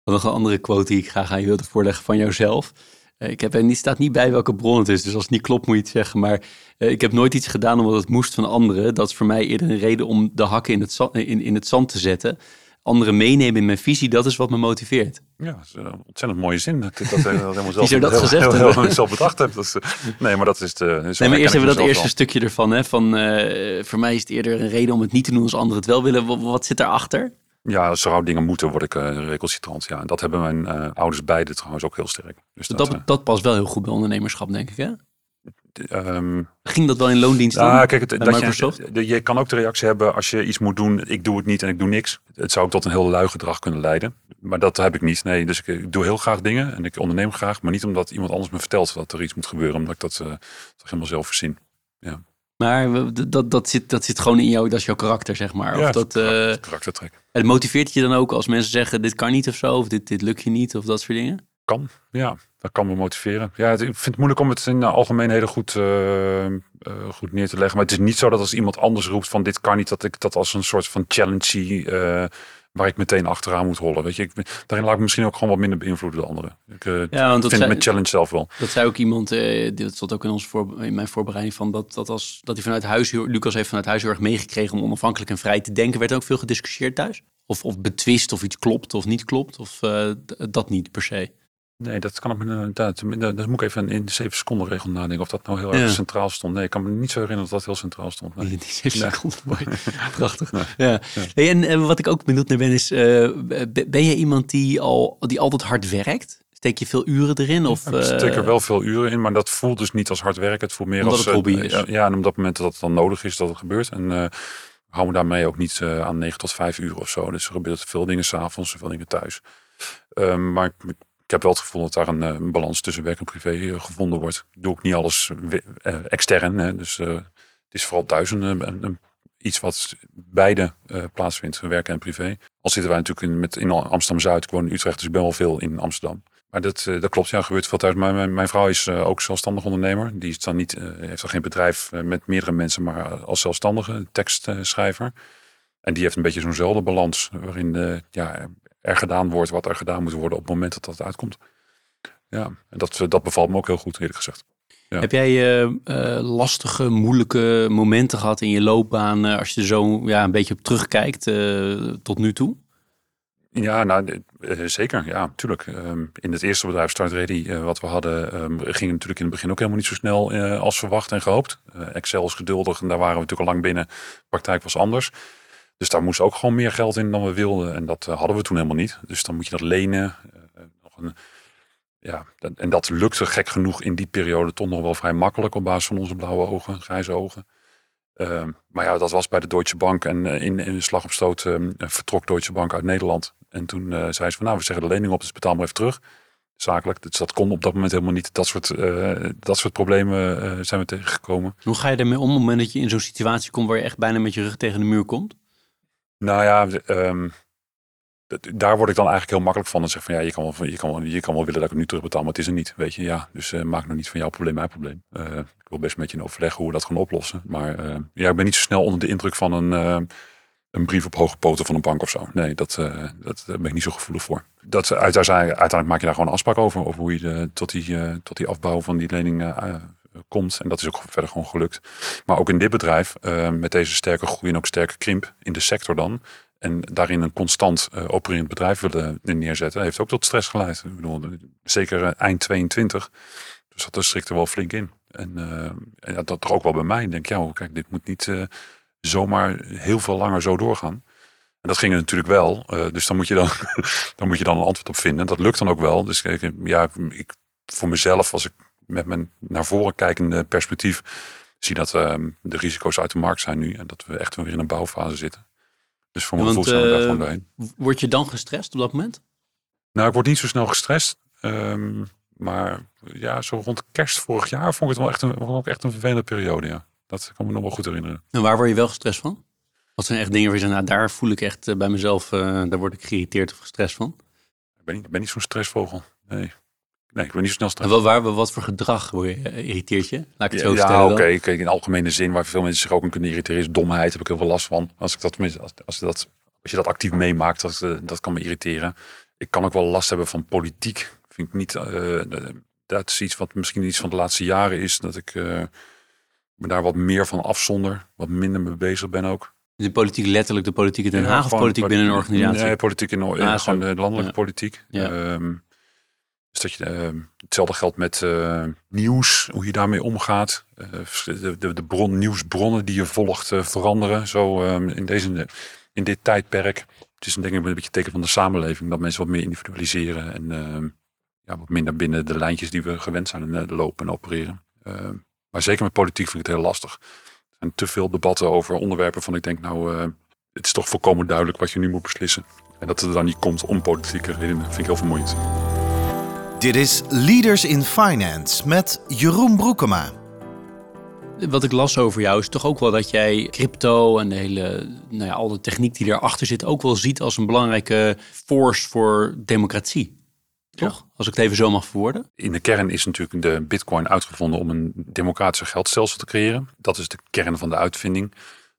Nog een andere quote die ik graag aan je wilde voorleggen van jouzelf. Eh, ik heb er niet, staat niet bij welke bron het is, dus als het niet klopt moet je het zeggen. Maar uh, ik heb nooit iets gedaan omdat het moest van anderen. Dat is voor mij eerder een reden om de hakken in het zand, in, in het zand te zetten. Anderen meenemen in mijn visie, dat is wat me motiveert. Ja, dat is een ontzettend mooie zin. Dat ik dat helemaal zelf, dat heel, gezegd heel, heel, heel, zelf bedacht heb. Dat is, nee, maar dat is de. Nee, maar eerst hebben we dat eerste al. stukje ervan. Hè, van, uh, voor mij is het eerder een reden om het niet te doen als anderen het wel willen. Wat, wat zit daarachter? Ja, zou dingen moeten, word ik uh, recalcitrant. Ja, en dat hebben mijn uh, ouders beide trouwens ook heel sterk. Dus dat, dat, uh, dat, past wel heel goed bij ondernemerschap, denk ik, hè? Um, Ging dat wel in loondienst ja, kijk, het, dat? Je, je kan ook de reactie hebben als je iets moet doen, ik doe het niet en ik doe niks. Het zou ook tot een heel lui gedrag kunnen leiden. Maar dat heb ik niet. Nee, dus ik, ik doe heel graag dingen en ik onderneem graag. Maar niet omdat iemand anders me vertelt dat er iets moet gebeuren. Omdat ik dat, dat helemaal zelf verzin. Ja. Maar dat, dat, zit, dat zit gewoon in jou, dat is jouw karakter, zeg maar. Ja, of dat, uh, karaktertrek. Het motiveert je dan ook als mensen zeggen, dit kan niet of zo, of dit, dit lukt je niet, of dat soort dingen? Kan, ja. Dat kan me motiveren. Ja, ik vind het moeilijk om het in de algemeenheden goed, uh, uh, goed neer te leggen. Maar het is niet zo dat als iemand anders roept van dit kan niet, dat ik dat als een soort van challenge zie waar ik meteen achteraan moet rollen. Weet je, ik, daarin laat ik misschien ook gewoon wat minder beïnvloeden de anderen. Ik uh, ja, want dat vind zei, challenge zelf wel. Dat zei ook iemand, uh, dit stond ook in, ons voor, in mijn voorbereiding van dat, dat, als, dat hij vanuit huis, Lucas heeft vanuit huis heel erg meegekregen om onafhankelijk en vrij te denken. Werd ook veel gediscussieerd thuis? Of, of betwist of iets klopt of niet klopt? Of uh, dat niet per se? Nee, dat kan ik me inderdaad. Dat moet ik even in de zeven seconden regel nadenken. Of dat nou heel erg ja. centraal stond. Nee, ik kan me niet zo herinneren dat dat heel centraal stond. Nee. Die zeven nee. seconden, mooi. Prachtig. Ja. ja. Hey, en, en, wat ik ook benieuwd naar ben is, uh, ben je iemand die, al, die altijd hard werkt? Steek je veel uren erin? Of, ik steek er wel veel uren in, maar dat voelt dus niet als hard werken. Het voelt meer omdat als... het hobby is. Ja, en op dat moment dat het dan nodig is dat het gebeurt. En uh, hou me daarmee ook niet aan 9 tot 5 uur of zo. Dus er gebeurt veel dingen s'avonds, veel dingen thuis. Um, maar ik ik heb wel het gevoel dat daar een, een balans tussen werk en privé uh, gevonden wordt. Ik doe ook niet alles uh, extern. Hè, dus uh, het is vooral thuis een, een, iets wat beide plaatsvindt, werk en privé. Al zitten wij natuurlijk in, met, in Amsterdam-Zuid. Ik in Utrecht, dus ik ben wel veel in Amsterdam. Maar dat, eh, dat klopt, ja, gebeurt veel thuis. Mijn, mijn, vrouw is eh, ook zelfstandig ondernemer. Die is dan niet, eh, heeft dan geen bedrijf eh, met meerdere mensen, maar als zelfstandige tekstschrijver. En die heeft een beetje zo'nzelfde balans, waarin eh, ja, er gedaan wordt wat er gedaan moet worden op het moment dat dat uitkomt. Ja, en dat, dat bevalt me ook heel goed, eerlijk gezegd. Ja. Heb jij eh, eh, lastige, moeilijke momenten gehad in je loopbaan eh, als je er zo ja, een beetje op terugkijkt tot nu toe? Ja, nou, zeker. Ja, natuurlijk. Ehm, in het eerste bedrijf Start Ready, wat we hadden, ehm, ging natuurlijk in het begin ook helemaal niet zo snel als verwacht en gehoopt. Eh, Excel is geduldig en daar waren we natuurlijk al lang binnen. De praktijk was anders. Dus daar moest ook gewoon meer geld in dan we wilden. En dat eh, hadden we toen helemaal niet. Dus dan moet je dat lenen. Eh, nog een, ja, en dat lukte gek genoeg in die periode toch nog wel vrij makkelijk op basis van onze blauwe ogen, grijze ogen. Ehm, maar ja, dat was bij de Deutsche Bank. En eh, in, in de slag op stoot ehm, vertrok Deutsche Bank uit Nederland. En toen eh, zei ze van, nou, we zeggen de lening op, dus betaal maar even terug. Zakelijk. Dus dat kon op dat moment helemaal niet. Dat soort, eh, dat soort problemen eh, zijn we tegengekomen. Hoe ga je ermee om op het moment dat je in zo'n situatie komt waar je echt bijna met je rug tegen de muur komt? Nou ja, ehm, daar word ik dan eigenlijk heel makkelijk van. Dan zeg van ja, je kan, wel, je, kan wel, je kan wel willen dat ik het nu terugbetaal, maar het is er niet. Weet je, ja. Dus eh, maak nou niet van jouw probleem mijn probleem. Eh, ik wil best met je in overleg hoe we dat gaan oplossen. Maar eh, ja, ik ben niet zo snel onder de indruk van een, een brief op hoge poten van een bank of zo. Nee, dat, dat, daar ben ik niet zo gevoelig voor. Dat, uiteindelijk, uiteindelijk maak je daar gewoon een afspraak over. Over hoe je tot, die, tot die afbouw van die lening komt. En dat is ook verder gewoon gelukt. Maar ook in dit bedrijf, eh, met deze sterke groei en ook sterke krimp in de sector dan. En daarin een constant eh, opererend bedrijf willen neerzetten, heeft ook tot stress geleid. Ik bedoel, zeker eh, eind 22. Dus dat schrikt wel flink in. En, eh, en dat toch ook wel bij mij. Ik denk, ja, kijk, dit moet niet eh, zomaar heel veel langer zo doorgaan. En dat ging er natuurlijk wel. eh, dus dan moet, je dan, dan moet je dan een antwoord op vinden. En dat lukt dan ook wel. Dus kijk, ja, ik, voor mezelf, als ik met mijn naar voren kijkende perspectief zie dat ehm, de risico's uit de markt zijn nu. En dat we echt weer in een bouwfase zitten. Dus voor mijn gevoel zijn we daar eh, gewoon doorheen. Word je dan gestrest op dat moment? Nou, ik word niet zo snel gestrest. Ehm, maar ja, zo rond kerst vorig jaar vond ik het wel echt een, wel echt een vervelende periode. Ja. Dat kan me nog wel goed herinneren. En waar word je wel gestrest van? Wat zijn echt dingen waar je zegt, nou daar voel ik echt eh, bij mezelf, eh, daar word ik geïrriteerd of gestrest van? Ik ben niet, ik ben niet zo'n stressvogel. Nee. Nee, ik ben niet zo snel En stress. wat, waar, wat voor gedrag word je, irriteert je? Laat ik het zo Ja, stellen oké. dan. Kijk, in algemene zin, waar veel mensen zich ook in kunnen irriteren, is domheid. Heb ik heel veel last van. Als, ik dat, als, als, dat, als je dat actief meemaakt, dat, eh, dat kan me irriteren. Ik kan ook wel last hebben van politiek. Vind ik niet. eh, dat is iets wat misschien iets van de laatste jaren is. Dat ik eh, me daar wat meer van afzonder. Wat minder mee bezig ben ook. De politiek, letterlijk de politiek in Den Ja, Haag of politiek binnen een organisatie? Nee, politiek in Ah, eh, gewoon de landelijke Ja. politiek. Ja. Ehm, dus dat je, ehm, hetzelfde geldt met eh, nieuws, hoe je daarmee omgaat. Eh, de, de, bron, nieuwsbronnen die je volgt eh, veranderen. Zo ehm, in, deze, in dit tijdperk. Het is een, denk ik een beetje teken van de samenleving. Dat mensen wat meer individualiseren. En ehm, ja, wat minder binnen de lijntjes die we gewend zijn lopen en opereren. Maar zeker met politiek vind ik het heel lastig. Er zijn te veel debatten over onderwerpen van ik denk nou... het is toch volkomen duidelijk wat je nu moet beslissen. En dat het er dan niet komt om politieke redenen, vind ik heel vermoeiend. Dit is Leaders in Finance met Jeroen Broekema. Wat ik las over jou is toch ook wel dat jij crypto en de hele, nou ja, al de techniek die erachter zit ook wel ziet als een belangrijke force voor democratie. Toch? Als ik het even zo mag verwoorden. In de kern is natuurlijk de bitcoin uitgevonden om een democratische geldstelsel te creëren. Dat is de kern van de uitvinding.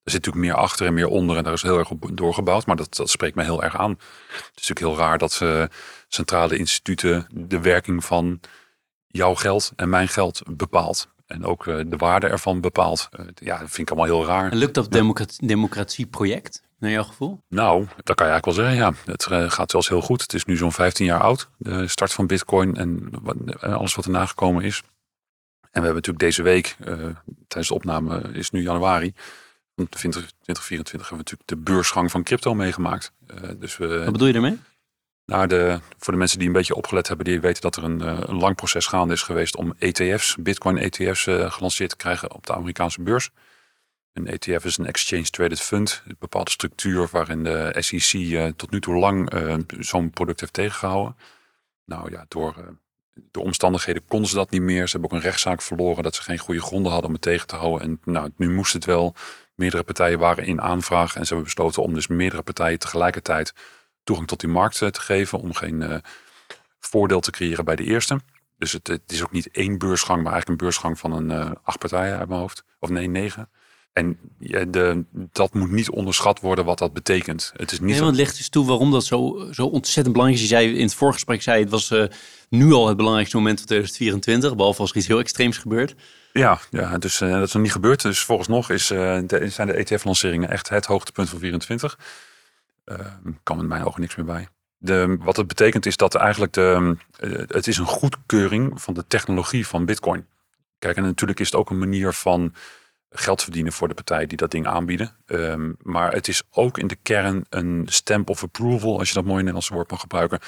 Er zit natuurlijk meer achter en meer onder en daar is heel erg op doorgebouwd. Maar dat, dat spreekt me heel erg aan. Het is natuurlijk heel raar dat eh, centrale instituten de werking van jouw geld en mijn geld bepaalt. En ook eh, de waarde ervan bepaalt. Eh, ja, dat vind ik allemaal heel raar. En lukt dat democratie, democratieproject, naar jouw gevoel? Nou, dat kan je eigenlijk wel zeggen, ja. Het gaat zelfs heel goed. Het is nu zo'n 15 jaar oud, de start van Bitcoin en, en alles wat er nagekomen is. En we hebben natuurlijk deze week, tijdens de opname is nu januari, van 20, 2024 hebben we natuurlijk de beursgang van crypto meegemaakt. Eh, dus we, Wat bedoel je daarmee? nou, de, voor de mensen die een beetje opgelet hebben, die weten dat er een, eh, een lang proces gaande is geweest om ETF's, Bitcoin ETF's, eh, gelanceerd te krijgen op de Amerikaanse beurs. Een ETF is een Exchange Traded Fund, een bepaalde structuur waarin de SEC tot nu toe lang zo'n product heeft tegengehouden. Nou ja, door de omstandigheden konden ze dat niet meer. Ze hebben ook een rechtszaak verloren dat ze geen goede gronden hadden om het tegen te houden. En nou, nu moest het wel. Meerdere partijen waren in aanvraag en ze hebben besloten om dus meerdere partijen tegelijkertijd toegang tot die markt te geven, om geen voordeel te creëren bij de eerste. Dus het, het, is ook niet één beursgang, maar eigenlijk een beursgang van een acht partijen uit mijn hoofd. Of nee, negen. En ja, de, dat moet niet onderschat worden wat dat betekent. Het is niet nee, want ligt dus toe waarom dat zo, zo ontzettend belangrijk is. Je zei in het voorgesprek, zei het was uh, nu al het belangrijkste moment van 2024, behalve als er iets heel extreems gebeurt. Ja, ja dus uh, dat is nog niet gebeurd. Dus volgens nog is, uh, de, zijn de ETF-lanceringen echt het hoogtepunt van 24. kan met mijn ogen niks meer bij. De, wat het betekent is dat eigenlijk de, het is een goedkeuring van de technologie van Bitcoin. Kijk, en natuurlijk is het ook een manier van geld verdienen voor de partijen die dat ding aanbieden. Um, maar het is ook in de kern een stamp of approval, als je dat mooi Nederlandse woord mag gebruiken,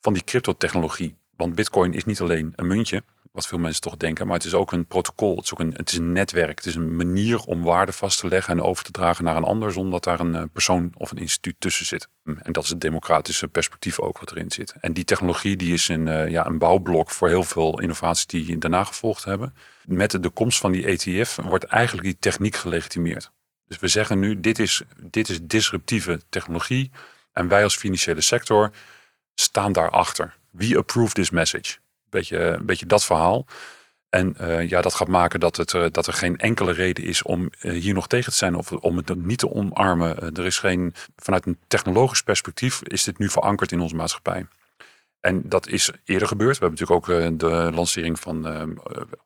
van die cryptotechnologie. Want Bitcoin is niet alleen een muntje, wat veel mensen toch denken, maar het is ook een protocol. Het is ook een, het is een netwerk. Het is een manier om waarde vast te leggen en over te dragen naar een ander, zonder dat daar een eh, persoon of een instituut tussen zit. Hm, en dat is het democratische perspectief ook wat erin zit. En die technologie die is een, uh, ja, een bouwblok voor heel veel innovaties die daarna gevolgd hebben. Met de komst van die ETF wordt eigenlijk die techniek gelegitimeerd. Dus we zeggen nu, dit is, dit is disruptieve technologie. En wij als financiële sector staan daarachter. We approve this message. Beetje, een beetje dat verhaal. En uh, ja, dat gaat maken dat, het, uh, dat er geen enkele reden is om uh, hier nog tegen te zijn of om het niet te omarmen. er is geen, vanuit een technologisch perspectief is dit nu verankerd in onze maatschappij. En dat is eerder gebeurd. We hebben natuurlijk ook de lancering van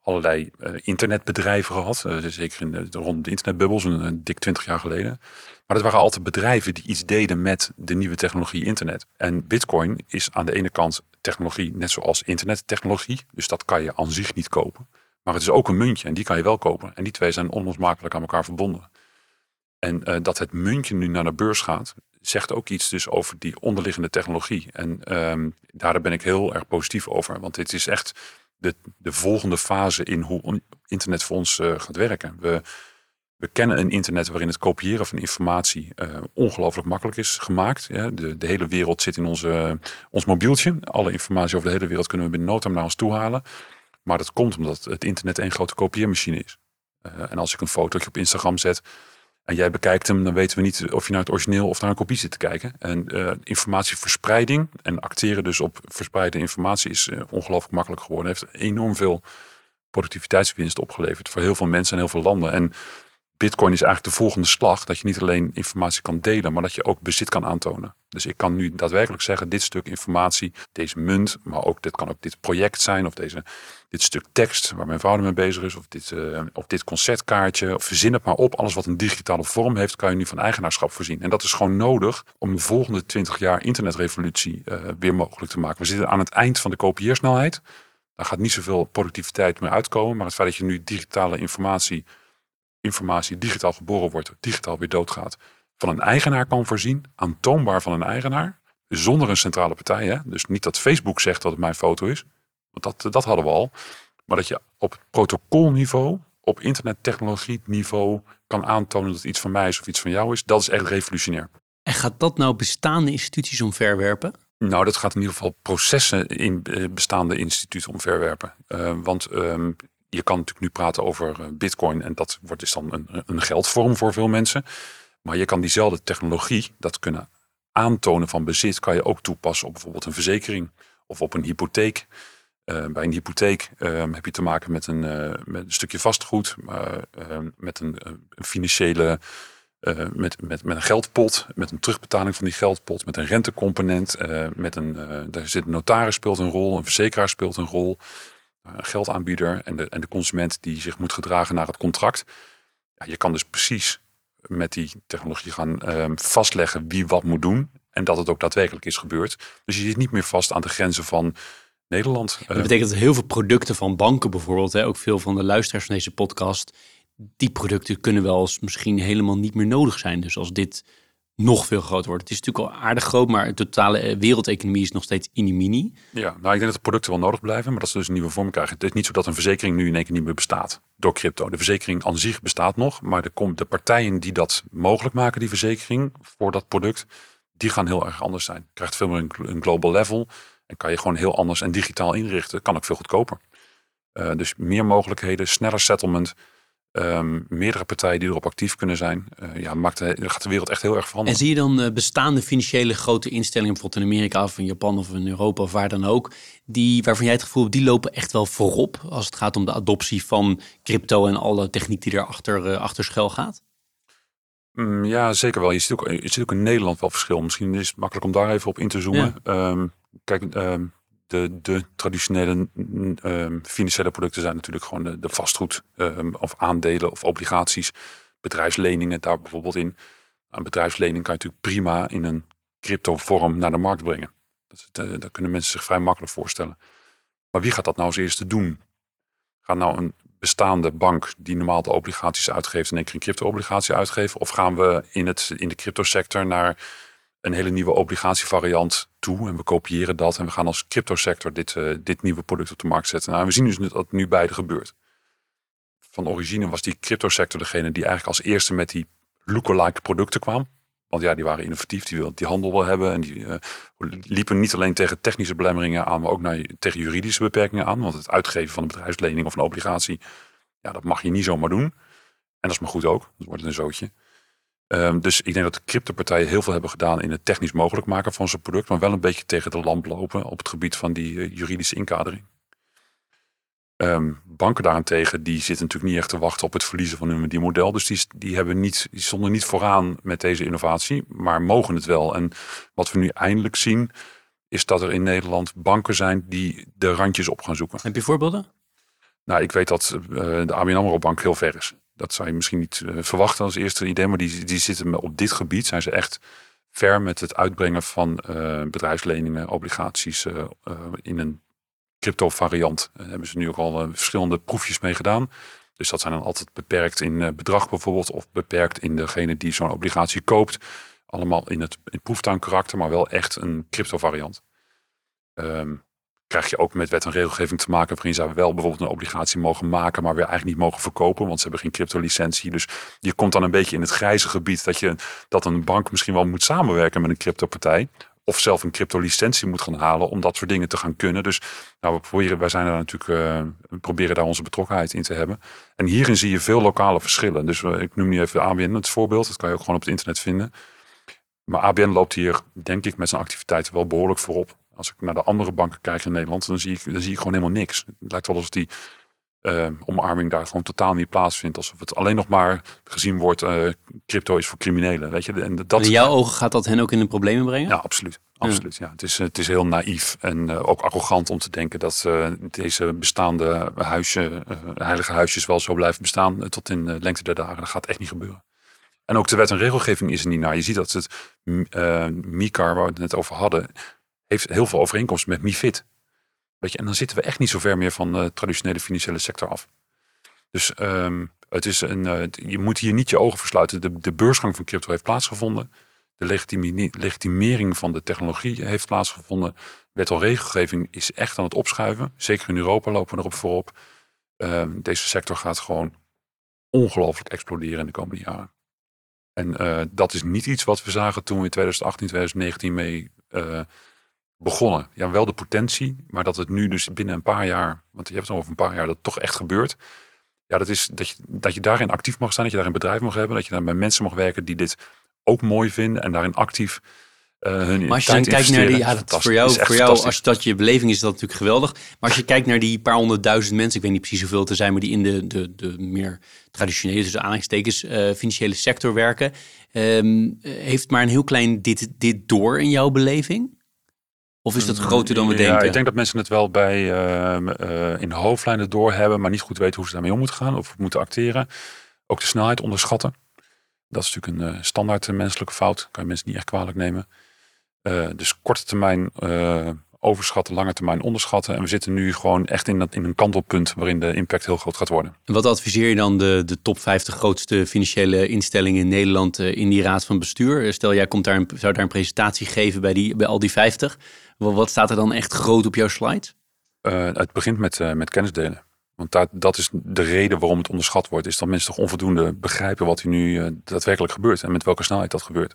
allerlei internetbedrijven gehad. zeker in de, rond de internetbubbels, een dik twintig jaar geleden. Maar dat waren altijd bedrijven die iets deden met de nieuwe technologie internet. En bitcoin is aan de ene kant technologie net zoals internettechnologie. Dus dat kan je aan zich niet kopen. Maar het is ook een muntje en die kan je wel kopen. En die twee zijn onlosmakelijk aan elkaar verbonden. En uh, dat het muntje nu naar de beurs gaat, zegt ook iets dus over die onderliggende technologie. En um, daar ben ik heel erg positief over. Want dit is echt de, de volgende fase in hoe internet voor ons uh, gaat werken. We, we kennen een internet waarin het kopiëren van informatie uh, ongelooflijk makkelijk is gemaakt. De, de hele wereld zit in onze, ons mobieltje. Alle informatie over de hele wereld kunnen we binnen no time naar ons toe halen. Maar dat komt omdat het internet een grote kopieermachine is. Uh, en als ik een fotootje op Instagram zet, en jij bekijkt hem, dan weten we niet of je naar het origineel of naar een kopie zit te kijken. En uh, informatieverspreiding en acteren dus op verspreide informatie is ongelooflijk makkelijk geworden. Heeft enorm veel productiviteitswinst opgeleverd voor heel veel mensen en heel veel landen. En Bitcoin is eigenlijk de volgende slag. Dat je niet alleen informatie kan delen, maar dat je ook bezit kan aantonen. Dus ik kan nu daadwerkelijk zeggen, dit stuk informatie, deze munt, maar ook dit kan ook dit project zijn of deze, dit stuk tekst waar mijn vader mee bezig is, of dit, uh, of dit concertkaartje, of verzin het maar op. Alles wat een digitale vorm heeft, kan je nu van eigenaarschap voorzien. En dat is gewoon nodig om de volgende 20 jaar internetrevolutie uh, weer mogelijk te maken. We zitten aan het eind van de kopieersnelheid. Daar gaat niet zoveel productiviteit meer uitkomen, maar het feit dat je nu digitale informatie informatie digitaal geboren wordt, digitaal weer doodgaat, van een eigenaar kan voorzien, aantoonbaar van een eigenaar, zonder een centrale partij. Hè? Dus niet dat Facebook zegt dat het mijn foto is, want dat, dat hadden we al. Maar dat je op protocolniveau, op internettechnologie niveau kan aantonen dat iets van mij is of iets van jou is, dat is echt revolutionair. En gaat dat nou bestaande instituties omverwerpen? Nou, dat gaat in ieder geval processen in eh, bestaande instituten omverwerpen. Uh, want um, je kan natuurlijk nu praten over eh, bitcoin en dat wordt dus dan een, een geldvorm voor veel mensen. Maar je kan diezelfde technologie, dat kunnen aantonen van bezit, kan je ook toepassen op bijvoorbeeld een verzekering of op een hypotheek. Uh, bij een hypotheek uh, heb je te maken met een, uh, met een stukje vastgoed, met een, een financiële, met, met, met een geldpot, met een terugbetaling van die geldpot, met een rentecomponent, met een, daar zit een notaris speelt een rol, een verzekeraar speelt een rol geldaanbieder en de, en de consument die zich moet gedragen naar het contract. Ja, je kan dus precies met die technologie gaan um, vastleggen wie wat moet doen. En dat het ook daadwerkelijk is gebeurd. Dus je zit niet meer vast aan de grenzen van Nederland. Dat betekent dat heel veel producten van banken bijvoorbeeld, hè, ook veel van de luisteraars van deze podcast, die producten kunnen wel eens misschien helemaal niet meer nodig zijn. Dus als dit nog veel groter wordt. Het is natuurlijk al aardig groot, maar de totale eh, wereldeconomie is nog steeds mini-mini. Ja, nou ik denk dat de producten wel nodig blijven, maar dat ze dus een nieuwe vorm krijgen. Het is niet zo dat een verzekering nu in één keer niet meer bestaat door crypto. De verzekering aan zich bestaat nog, maar de, de partijen die dat mogelijk maken, die verzekering voor dat product, die gaan heel erg anders zijn. Krijgt veel meer een, global level en kan je gewoon heel anders en digitaal inrichten. Kan ook veel goedkoper. Uh, dus meer mogelijkheden, sneller settlement, ehm, meerdere partijen die erop actief kunnen zijn. Uh, ja, maakt de, gaat de wereld echt heel erg veranderen. En zie je dan uh, bestaande financiële grote instellingen, bijvoorbeeld in Amerika of in Japan of in Europa of waar dan ook, die, waarvan jij het gevoel hebt, die lopen echt wel voorop als het gaat om de adoptie van crypto en alle techniek die erachter uh, achter schuil gaat? Mm, ja, zeker wel. Je ziet, ook, je ziet ook in Nederland wel verschil. Misschien is het makkelijk om daar even op in te zoomen. Ja. Um, kijk, um, de, de traditionele um, financiële producten zijn natuurlijk gewoon de, vastgoed um, of aandelen of obligaties, bedrijfsleningen daar bijvoorbeeld in. Een bedrijfslening kan je natuurlijk prima in een crypto vorm naar de markt brengen. Dat, uh, daar kunnen mensen zich vrij makkelijk voorstellen. Maar wie gaat dat nou als eerste doen? Gaat nou een bestaande bank die normaal de obligaties uitgeeft in een crypto-obligatie uitgeven? Of gaan we in, het, in de cryptosector naar een hele nieuwe obligatievariant toe. En we kopiëren dat en we gaan als cryptosector dit, uh, dit nieuwe product op de markt zetten. Nou, we zien dus dat nu beide gebeurt. Van origine was die cryptosector degene die eigenlijk als eerste met die lookalike producten kwam. Want ja, die waren innovatief, die wilden die handel wel hebben. En die uh, liepen niet alleen tegen technische belemmeringen aan, maar ook naar, tegen juridische beperkingen aan. Want het uitgeven van een bedrijfslening of een obligatie, ja, dat mag je niet zomaar doen. En dat is maar goed ook, dan wordt een zootje. Um, dus ik denk dat de cryptopartijen heel veel hebben gedaan in het technisch mogelijk maken van zijn product, maar wel een beetje tegen de lamp lopen op het gebied van die uh, juridische inkadering. Um, banken daarentegen, die zitten natuurlijk niet echt te wachten op het verliezen van hun die model. Dus die, die, hebben niet, die stonden niet vooraan met deze innovatie, maar mogen het wel. En wat we nu eindelijk zien, is dat er in Nederland banken zijn die de randjes op gaan zoeken. Heb je voorbeelden? Nou, ik weet dat uh, de ABN AMRO bank heel ver is dat zou je misschien niet uh, verwachten als eerste idee, maar die, die zitten op dit gebied, zijn ze echt ver met het uitbrengen van uh, bedrijfsleningen, obligaties uh, in een crypto variant. Daar hebben ze nu ook al verschillende proefjes mee gedaan. Dus dat zijn dan altijd beperkt in bedrag bijvoorbeeld, of beperkt in degene die zo'n obligatie koopt. Allemaal in het in proeftuinkarakter, maar wel echt een crypto variant. Um, krijg je ook met wet en regelgeving te maken waarin ze wel bijvoorbeeld een obligatie mogen maken, maar weer eigenlijk niet mogen verkopen, want ze hebben geen crypto-licentie. Dus je komt dan een beetje in het grijze gebied dat, je, dat een bank misschien wel moet samenwerken met een cryptopartij. Of zelf een crypto-licentie moet gaan halen om dat soort dingen te gaan kunnen. Dus nou, we proberen, wij zijn er natuurlijk, we proberen daar onze betrokkenheid in te hebben. En hierin zie je veel lokale verschillen. Dus uh, ik noem nu even ABN het voorbeeld. Dat kan je ook gewoon op het internet vinden. Maar ABN loopt hier, denk ik, met zijn activiteiten wel behoorlijk voorop. Als ik naar de andere banken kijk in Nederland, dan zie ik, dan zie ik gewoon helemaal niks. Het lijkt wel alsof die uh, omarming daar gewoon totaal niet plaatsvindt. Alsof het alleen nog maar gezien wordt, uh, crypto is voor criminelen. Weet je? En, dat, in jouw ogen gaat dat hen ook in de problemen brengen? Ja, absoluut. absoluut ja. Het, is, het is heel naïef en uh, ook arrogant om te denken dat deze bestaande huisje, heilige huisjes wel zo blijven bestaan tot in de lengte der dagen. Dat gaat echt niet gebeuren. En ook de wet en regelgeving is er niet naar. Je ziet dat het MICAR, waar we het net over hadden, heeft heel veel overeenkomsten met MIFID. Weet je, en dan zitten we echt niet zo ver meer van de traditionele financiële sector af. Dus um, het is een, uh, je moet hier niet je ogen versluiten. De, de beursgang van crypto heeft plaatsgevonden. De legitimering van de technologie heeft plaatsgevonden. Wet en regelgeving is echt aan het opschuiven. Zeker in Europa lopen we erop voorop. Um, deze sector gaat gewoon ongelooflijk exploderen in de komende jaren. En uh, dat is niet iets wat we zagen toen we in 2018, 2019 mee begonnen. Ja, wel de potentie, maar dat het nu dus binnen een paar jaar, want je hebt het over een paar jaar, dat het toch echt gebeurt. Ja, dat is dat je, dat je daarin actief mag zijn, dat je daar een bedrijf mag hebben, dat je daar bij mensen mag werken die dit ook mooi vinden en daarin actief uh, hun maar als je dan kijkt naar die, ja, dat voor jou, voor jou als dat je beleving is, dat natuurlijk geweldig. Maar als je kijkt naar die paar honderdduizend mensen, ik weet niet precies hoeveel te zijn, maar die in de, de, de meer traditionele, dus aanhalingstekens, uh, financiële sector werken, um, heeft maar een heel klein dit, dit door in jouw beleving? Of is dat mm, groter dan we ja, denken? Ik denk dat mensen het wel bij uh, uh, in hoofdlijnen doorhebben, maar niet goed weten hoe ze daarmee om moeten gaan of moeten acteren. Ook de snelheid onderschatten. Dat is natuurlijk een uh, standaard menselijke fout. Kan je mensen niet echt kwalijk nemen. dus korte termijn overschatten, lange termijn onderschatten. En we zitten nu gewoon echt in, dat, in een kantelpunt waarin de impact heel groot gaat worden. En wat adviseer je dan de, de top 50 grootste financiële instellingen in Nederland in die raad van bestuur? Stel, jij komt daar een, zou daar een presentatie geven bij, die, bij al die 50. Wat staat er dan echt groot op jouw slide? Uh, het begint met, uh, met kennis delen. Want dat, dat is de reden waarom het onderschat wordt. Is dat mensen toch onvoldoende begrijpen wat er nu uh, daadwerkelijk gebeurt. En met welke snelheid dat gebeurt.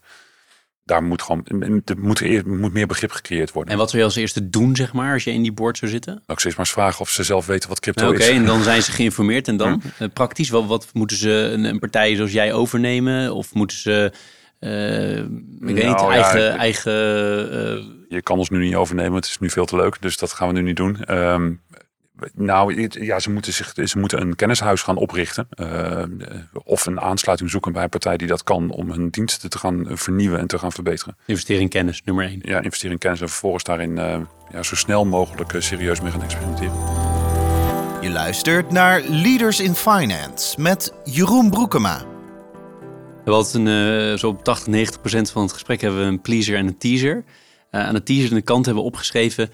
daar moet gewoon er moet, er moet meer begrip gecreëerd worden. En wat zou je als eerste doen, zeg maar, als je in die board zou zitten? Nou, ik zou eens maar eens vragen of ze zelf weten wat crypto is. Oké, en dan zijn ze geïnformeerd. En dan hm. praktisch, wat, wat moeten ze een, een, partij zoals jij overnemen? Of moeten ze, ik weet niet, nou eigen... eigen uh, je kan ons nu niet overnemen, het is nu veel te leuk. Dus dat gaan we nu niet doen. Um, nou, ja, ze moeten, zich, ze moeten een kennishuis gaan oprichten. Uh, of een aansluiting zoeken bij een partij die dat kan om hun diensten te gaan vernieuwen en te gaan verbeteren. Investeren in kennis, nummer één. Ja, investeren in kennis en vervolgens daarin uh, ja, zo snel mogelijk uh, serieus mee gaan experimenteren. Je luistert naar Leaders in Finance met Jeroen Broekema. We hadden een, zo op 80, 90 procent van het gesprek hebben we een pleaser en een teaser. Aan de teaser de kant hebben opgeschreven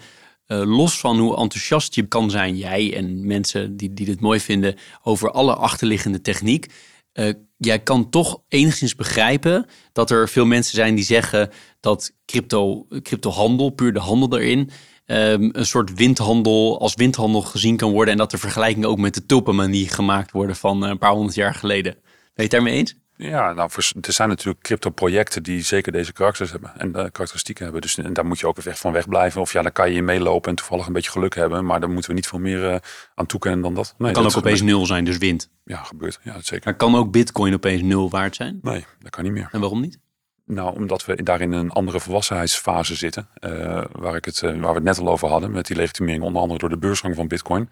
uh, los van hoe enthousiast je kan zijn, jij en mensen die, die dit mooi vinden, over alle achterliggende techniek. Uh, jij kan toch enigszins begrijpen dat er veel mensen zijn die zeggen dat crypto, cryptohandel, puur de handel erin, um, een soort windhandel als windhandel gezien kan worden. En dat er vergelijkingen ook met de tulpenmanie gemaakt worden van een paar honderd jaar geleden. Ben je het daarmee eens? Ja, nou, er zijn natuurlijk crypto-projecten die zeker deze karakters hebben en de karakteristieken hebben. Dus en daar moet je ook weg van wegblijven. Of ja, dan kan je in meelopen en toevallig een beetje geluk hebben. Maar daar moeten we niet veel meer uh, aan toekennen dan dat. Nee, kan ook opeens nul zijn, dus wint. Ja, gebeurt. Ja, dat zeker. Maar kan ook bitcoin opeens nul waard zijn? Nee, dat kan niet meer. En waarom niet? Nou, omdat we daarin een andere volwassenheidsfase zitten. Uh, waar, ik het, waar we het net al over hadden. Met die legitimering onder andere door de beursgang van bitcoin.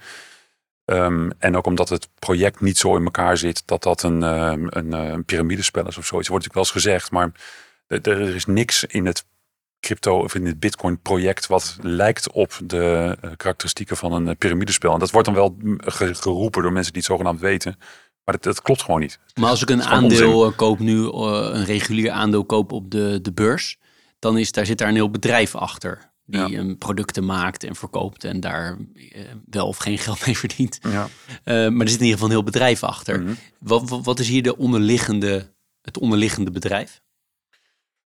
Um, en ook omdat het project niet zo in elkaar zit dat dat een, um, een, een eh, piramidespel is of zoiets. wordt natuurlijk wel eens gezegd, maar er is niks in het crypto of in het bitcoin project wat lijkt op de uh, karakteristieken van een uh, piramidespel. En dat wordt dan wel geroepen door mensen die het zogenaamd weten. Maar dat, dat klopt gewoon niet. Maar als ik een aandeel koop nu, een regulier aandeel koop op de, de beurs, dan is daar zit daar een heel bedrijf achter die ja. producten maakt en verkoopt en daar eh, wel of geen geld mee verdient. Ja. Uh, maar er zit in ieder geval een heel bedrijf achter. Mhm. wat, wat, is hier de onderliggende, het onderliggende bedrijf?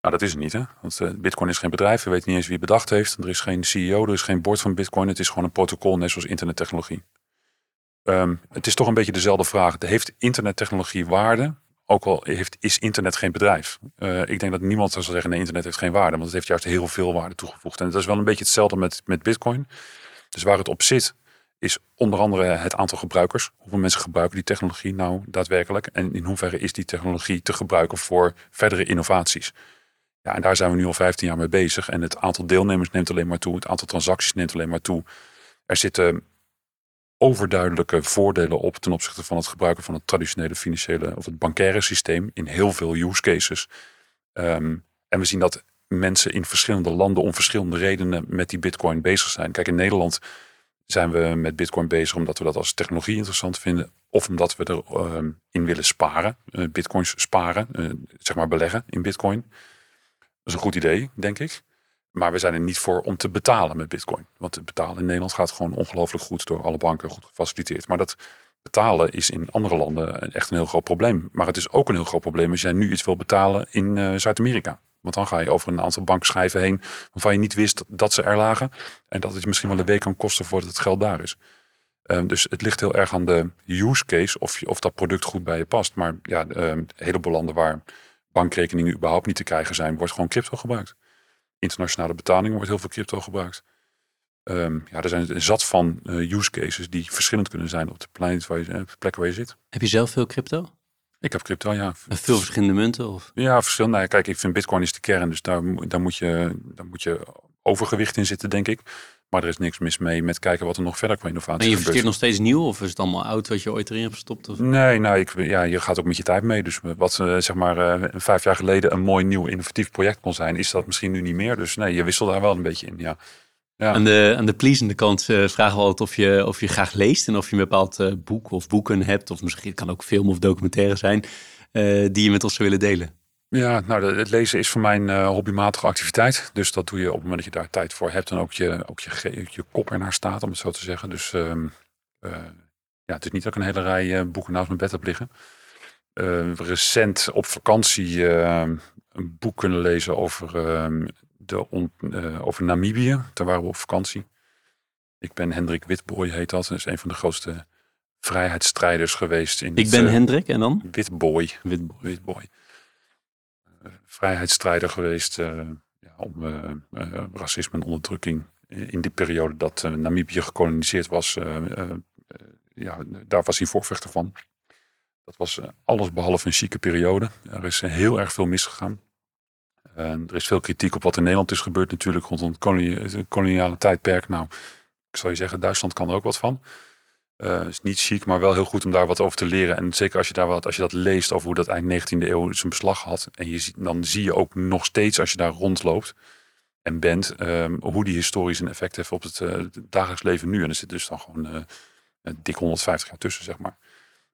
Nou, dat is het niet, hè? Want uh, Bitcoin is geen bedrijf. We weten niet eens wie het bedacht heeft. Er is geen CEO, er is geen board van Bitcoin. Het is gewoon een protocol, net zoals internettechnologie. Um, het is toch een beetje dezelfde vraag. Heeft internettechnologie waarde? Ook al heeft, is internet geen bedrijf. Uh, ik denk dat niemand zou zeggen, nee, internet heeft geen waarde. Want het heeft juist heel veel waarde toegevoegd. En dat is wel een beetje hetzelfde met, met bitcoin. Dus waar het op zit, is onder andere het aantal gebruikers. Hoeveel mensen gebruiken die technologie nou daadwerkelijk? En in hoeverre is die technologie te gebruiken voor verdere innovaties? Ja, en daar zijn we nu al 15 jaar mee bezig. En het aantal deelnemers neemt alleen maar toe. Het aantal transacties neemt alleen maar toe. Er zitten overduidelijke voordelen op ten opzichte van het gebruiken van het traditionele financiële of het bankaire systeem in heel veel use cases. Um, en we zien dat mensen in verschillende landen om verschillende redenen met die bitcoin bezig zijn. Kijk, in Nederland zijn we met bitcoin bezig omdat we dat als technologie interessant vinden. Of omdat we erin um, in willen sparen, uh, bitcoins sparen, uh, zeg maar beleggen in bitcoin. Dat is een goed idee, denk ik. Maar we zijn er niet voor om te betalen met bitcoin. Want het betalen in Nederland gaat gewoon ongelooflijk goed door alle banken goed gefaciliteerd. Maar dat betalen is in andere landen echt een heel groot probleem. Maar het is ook een heel groot probleem als jij nu iets wil betalen in uh, Zuid-Amerika. Want dan ga je over een aantal bankschijven heen waarvan je niet wist dat ze er lagen. En dat het misschien wel een week kan kosten voordat het geld daar is. Um, dus het ligt heel erg aan de use case of, of dat product goed bij je past. Maar ja, um, heleboel landen waar bankrekeningen überhaupt niet te krijgen zijn, wordt gewoon crypto gebruikt internationale betalingen wordt heel veel crypto gebruikt. Um, ja, er zijn een zat van uh, use cases die verschillend kunnen zijn op de, planeet waar je, uh, plek waar je zit. Heb je zelf veel crypto? Ik heb crypto, ja. En veel verschillende munten? Of? Ja, verschillende. Nou, kijk, ik vind Bitcoin is de kern, dus daar, daar, moet je, daar moet je overgewicht in zitten, denk ik. Maar er is niks mis mee met kijken wat er nog verder qua innovatie En je investeert nog steeds nieuw of is het allemaal oud wat je ooit erin hebt gestopt? Of? Nee, nou, ik, ja, je gaat ook met je tijd mee. Dus wat uh, zeg maar uh, vijf jaar geleden een mooi nieuw innovatief project kon zijn, is dat misschien nu niet meer. Dus nee, je wisselt daar wel een beetje in, ja. Ja. Aan, de, aan de pleasende kant uh, vragen we altijd of je, of je graag leest en of je een bepaald boek of boeken hebt, of misschien kan ook film of documentaire zijn, die je met ons zou willen delen. Ja, nou, het lezen is voor mij een uh, hobbymatige activiteit. Dus dat doe je op het moment dat je daar tijd voor hebt en ook je, ook je, je kop ernaar staat, om het zo te zeggen. Dus uh, uh, ja, het is niet dat ik een hele rij eh, boeken naast mijn bed heb liggen. recent op vakantie ehm, een boek kunnen lezen over, ehm, de on, over Namibië. Daar waren we op vakantie. Ik ben Hendrik Witbooi, heet dat. Dat is een van de grootste vrijheidsstrijders geweest. In ik ben Hendrik en dan? Witbooi. Witbooi. Witbooi vrijheidsstrijder geweest ja, om racisme en onderdrukking in die periode dat Namibië gekoloniseerd was. ja, daar was hij voorvechter van. Dat was alles behalve een chique periode. Er is heel erg veel misgegaan. En er is veel kritiek op wat in Nederland is gebeurd natuurlijk rondom het koloniale tijdperk. Nou, ik zou je zeggen, Duitsland kan er ook wat van. Uh, is niet chic, maar wel heel goed om daar wat over te leren. En zeker als je, daar wat, als je dat leest over hoe dat eind 19e eeuw zijn beslag had. En je dan zie je ook nog steeds als je daar rondloopt en bent, um, hoe die historisch een effect heeft op het, uh, dagelijks leven nu. En er zit dus dan gewoon uh, dik 150 jaar tussen, zeg maar.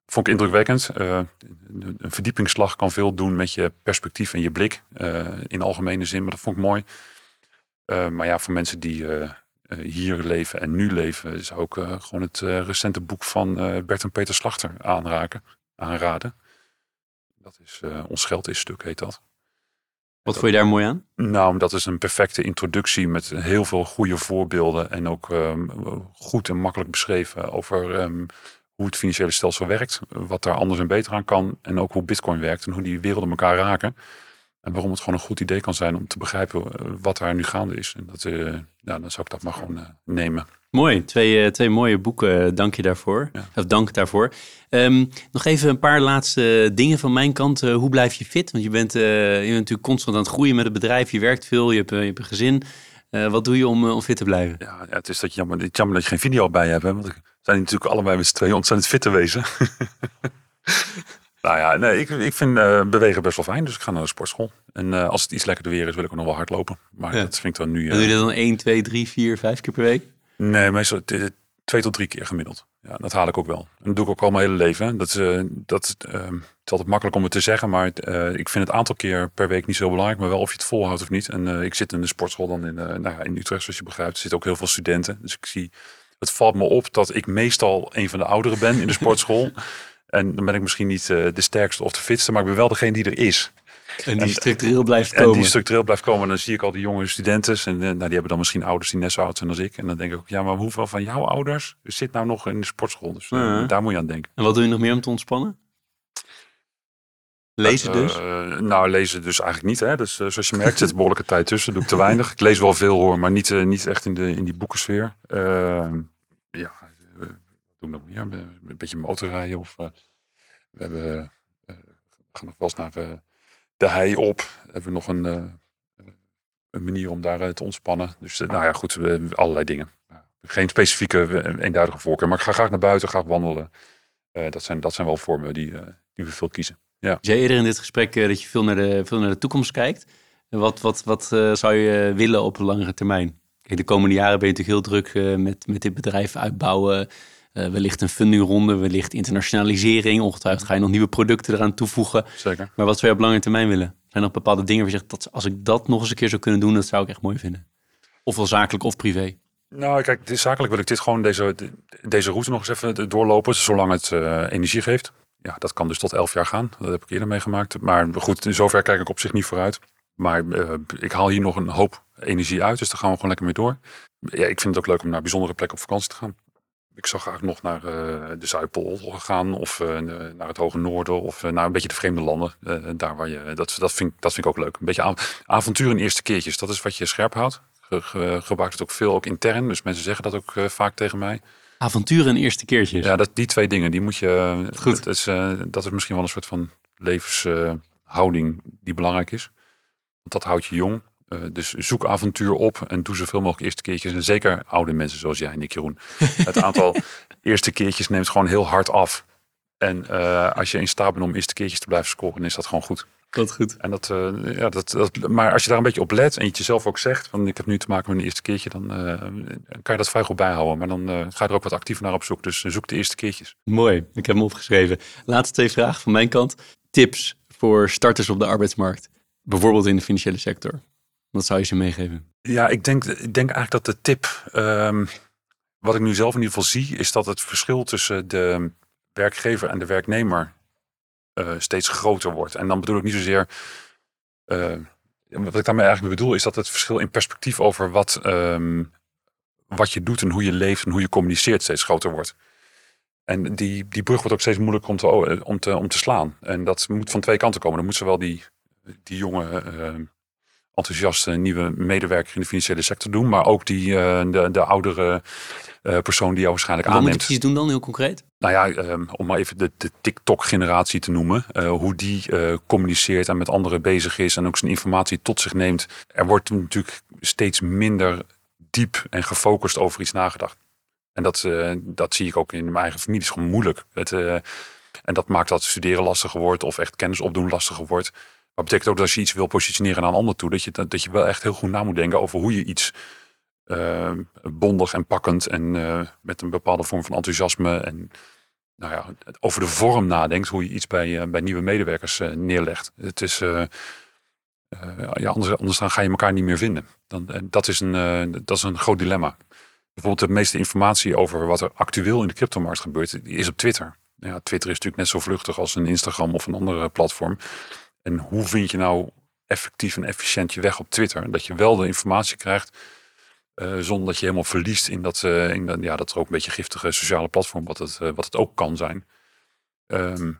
Vond ik indrukwekkend. een verdiepingsslag kan veel doen met je perspectief en je blik. in algemene zin, maar dat vond ik mooi. maar ja, voor mensen die eh, hier leven en nu leven, zou ik uh, gewoon het uh, recente boek van Bert en Peter Slachter aanraken, aanraden. Dat is Ons Geld is Stuk, heet dat. Wat vond je daar mooi aan? Nou, dat is een perfecte introductie met heel veel goede voorbeelden en ook um, goed en makkelijk beschreven over um, hoe het financiële stelsel werkt, wat daar anders en beter aan kan en ook hoe Bitcoin werkt en hoe die werelden elkaar raken. En waarom het gewoon een goed idee kan zijn om te begrijpen eh, wat daar nu gaande is. En dat, uh, dan zou ik dat maar gewoon uh, nemen. Mooi, twee, twee mooie boeken. Dank je daarvoor. Ja. Of dank daarvoor. Um, nog even een paar laatste dingen van mijn kant. hoe blijf je fit? Want je bent, je bent natuurlijk constant aan het groeien met het bedrijf. Je werkt veel, je hebt, je hebt een gezin. wat doe je om, om fit te blijven? Ja, ja, het is dat jammer, het jammer dat je geen video bij hebt. Hè? Want we zijn natuurlijk allebei met z'n tweeën ontzettend fit te wezen. Nou ja, nee, ik, ik vind uh, bewegen best wel fijn. Dus ik ga naar de sportschool. En uh, als het iets lekkerder weer is, wil ik ook nog wel hardlopen. Maar dat vind ik dan nu... Uh, doe je dat dan 1, 2, 3, 4, 5 keer per week? Nee, meestal twee tot drie keer gemiddeld. Ja, dat haal ik ook wel. En dat doe ik ook al mijn hele leven. Dat, uh, dat uh, het is altijd makkelijk om het te zeggen, maar ik vind het aantal keer per week niet zo belangrijk, maar wel of je het volhoudt of niet. En ik zit in de sportschool dan in, nou ja, in Utrecht, zoals je begrijpt. Er zitten ook heel veel studenten. Dus ik zie, het valt me op dat ik meestal een van de ouderen ben in de sportschool. En dan ben ik misschien niet uh, de sterkste of de fitste, maar ik ben wel degene die er is. En die structureel blijft komen. En die structureel blijft komen. En dan zie ik al die jonge studenten. En uh, nou, die hebben dan misschien ouders die net zo oud zijn als ik. En dan denk ik ook, ja, maar hoeveel van jouw ouders zit nou nog in de sportschool? Dus daar moet je aan denken. En wat doe je nog meer om te ontspannen? Lezen dus? nou, lezen dus eigenlijk niet. Hè. Dus zoals je merkt zit er behoorlijke tijd tussen. Doe ik te weinig. Ik lees wel veel hoor, maar niet, niet echt in, de, in die boekensfeer. Ehm, ja, doe nog? Een beetje motorrijden of uh, we hebben uh, gaan nog wel eens naar uh, de hei op. Hebben we nog een, een manier om daar te ontspannen. Dus nou ja, goed, allerlei dingen. Geen specifieke eenduidige voorkeur, maar ik ga graag naar buiten, graag wandelen. dat, zijn, dat zijn wel vormen die, die we veel kiezen. Ja. Eerder in dit gesprek dat je veel naar de, veel naar de toekomst kijkt. Wat, wat, wat zou je willen op langere termijn? Kijk, de komende jaren ben je natuurlijk heel druk met, met dit bedrijf uitbouwen. Uh, wellicht een fundingronde, wellicht internationalisering. Ongetwijfeld ga je nog nieuwe producten eraan toevoegen. Zeker. Maar wat zou je op lange termijn willen? Zijn er nog bepaalde dingen waar je zegt, dat, als ik dat nog eens een keer zou kunnen doen, dat zou ik echt mooi vinden? Ofwel zakelijk of privé? Nou, kijk, zakelijk wil ik dit gewoon deze, deze route nog eens even doorlopen, zolang het uh, energie geeft. Ja, dat kan dus tot elf jaar gaan. Dat heb ik eerder meegemaakt. Maar goed, in zover kijk ik op zich niet vooruit. Maar uh, ik haal hier nog een hoop energie uit, dus daar gaan we gewoon lekker mee door. Ja, ik vind het ook leuk om naar bijzondere plekken op vakantie te gaan ik zou graag nog naar uh, de Zuidpool gaan of uh, naar het Hoge Noorden of uh, naar een beetje de vreemde landen. daar waar je, dat, dat, vind, dat vind ik ook leuk. Een beetje avontuur in eerste keertjes, dat is wat je scherp houdt. Ge, gebruikt het ook veel, ook intern. Dus mensen zeggen dat ook vaak tegen mij. Avontuur in eerste keertjes? Ja, dat, die twee dingen, die moet je... Goed. Dat is, dat is misschien wel een soort van levenshouding die belangrijk is. Want dat houdt je jong. Uh, dus zoek avontuur op en doe zoveel mogelijk eerste keertjes. En zeker oude mensen zoals jij, Nick Jeroen. Het aantal eerste keertjes neemt gewoon heel hard af. En uh, als je in staat bent om eerste keertjes te blijven scoren, is dat gewoon goed. Dat goed. En dat, uh, ja, dat, dat, maar als je daar een beetje op let en je het jezelf ook zegt, van ik heb nu te maken met een eerste keertje, dan kan je dat vrij goed bijhouden. Maar dan ga je er ook wat actiever naar op zoek. Dus zoek de eerste keertjes. Mooi, ik heb hem opgeschreven. Laatste twee vragen van mijn kant. Tips voor starters op de arbeidsmarkt. Bijvoorbeeld in de financiële sector. Wat zou je ze meegeven? Ja, ik denk, ik denk eigenlijk dat de tip, um, wat ik nu zelf in ieder geval zie, is dat het verschil tussen de werkgever en de werknemer uh, steeds groter wordt. En dan bedoel ik niet zozeer, uh, wat ik daarmee eigenlijk bedoel, is dat het verschil in perspectief over wat, um, wat je doet en hoe je leeft en hoe je communiceert steeds groter wordt. En die, die brug wordt ook steeds moeilijker om te, om, te, slaan. En dat moet van twee kanten komen. Dan moet zowel die die jonge, enthousiaste nieuwe medewerker in de financiële sector doen. Maar ook die, de, de oudere persoon die jou waarschijnlijk Wat moet aanneemt. je precies doen dan, heel concreet? Nou ja, ehm, om maar even de, de TikTok-generatie te noemen. eh, hoe die eh, communiceert en met anderen bezig is en ook zijn informatie tot zich neemt. Er wordt natuurlijk steeds minder diep en gefocust over iets nagedacht. En dat, eh, dat zie ik ook in mijn eigen familie. Het is gewoon moeilijk. Het, eh, en dat maakt dat studeren lastiger wordt of echt kennis opdoen lastiger wordt. Maar betekent ook dat als je iets wil positioneren naar een ander toe, dat je, dat je wel echt heel goed na moet denken over hoe je iets eh, bondig en pakkend en eh, met een bepaalde vorm van enthousiasme en nou ja, over de vorm nadenkt, hoe je iets bij, eh, bij nieuwe medewerkers neerlegt. Het is, ja, anders, anders dan ga je elkaar niet meer vinden. Dan, en dat, is een, dat is een groot dilemma. Bijvoorbeeld de meeste informatie over wat er actueel in de cryptomarkt gebeurt, die is op Twitter. Ja, Twitter is natuurlijk net zo vluchtig als een Instagram of een andere platform. En hoe vind je nou effectief en efficiënt je weg op Twitter? Dat je wel de informatie krijgt, eh, zonder dat je helemaal verliest in dat, in dat, ja, dat er ook een beetje giftige sociale platform, wat het, eh, wat het ook kan zijn. Ehm,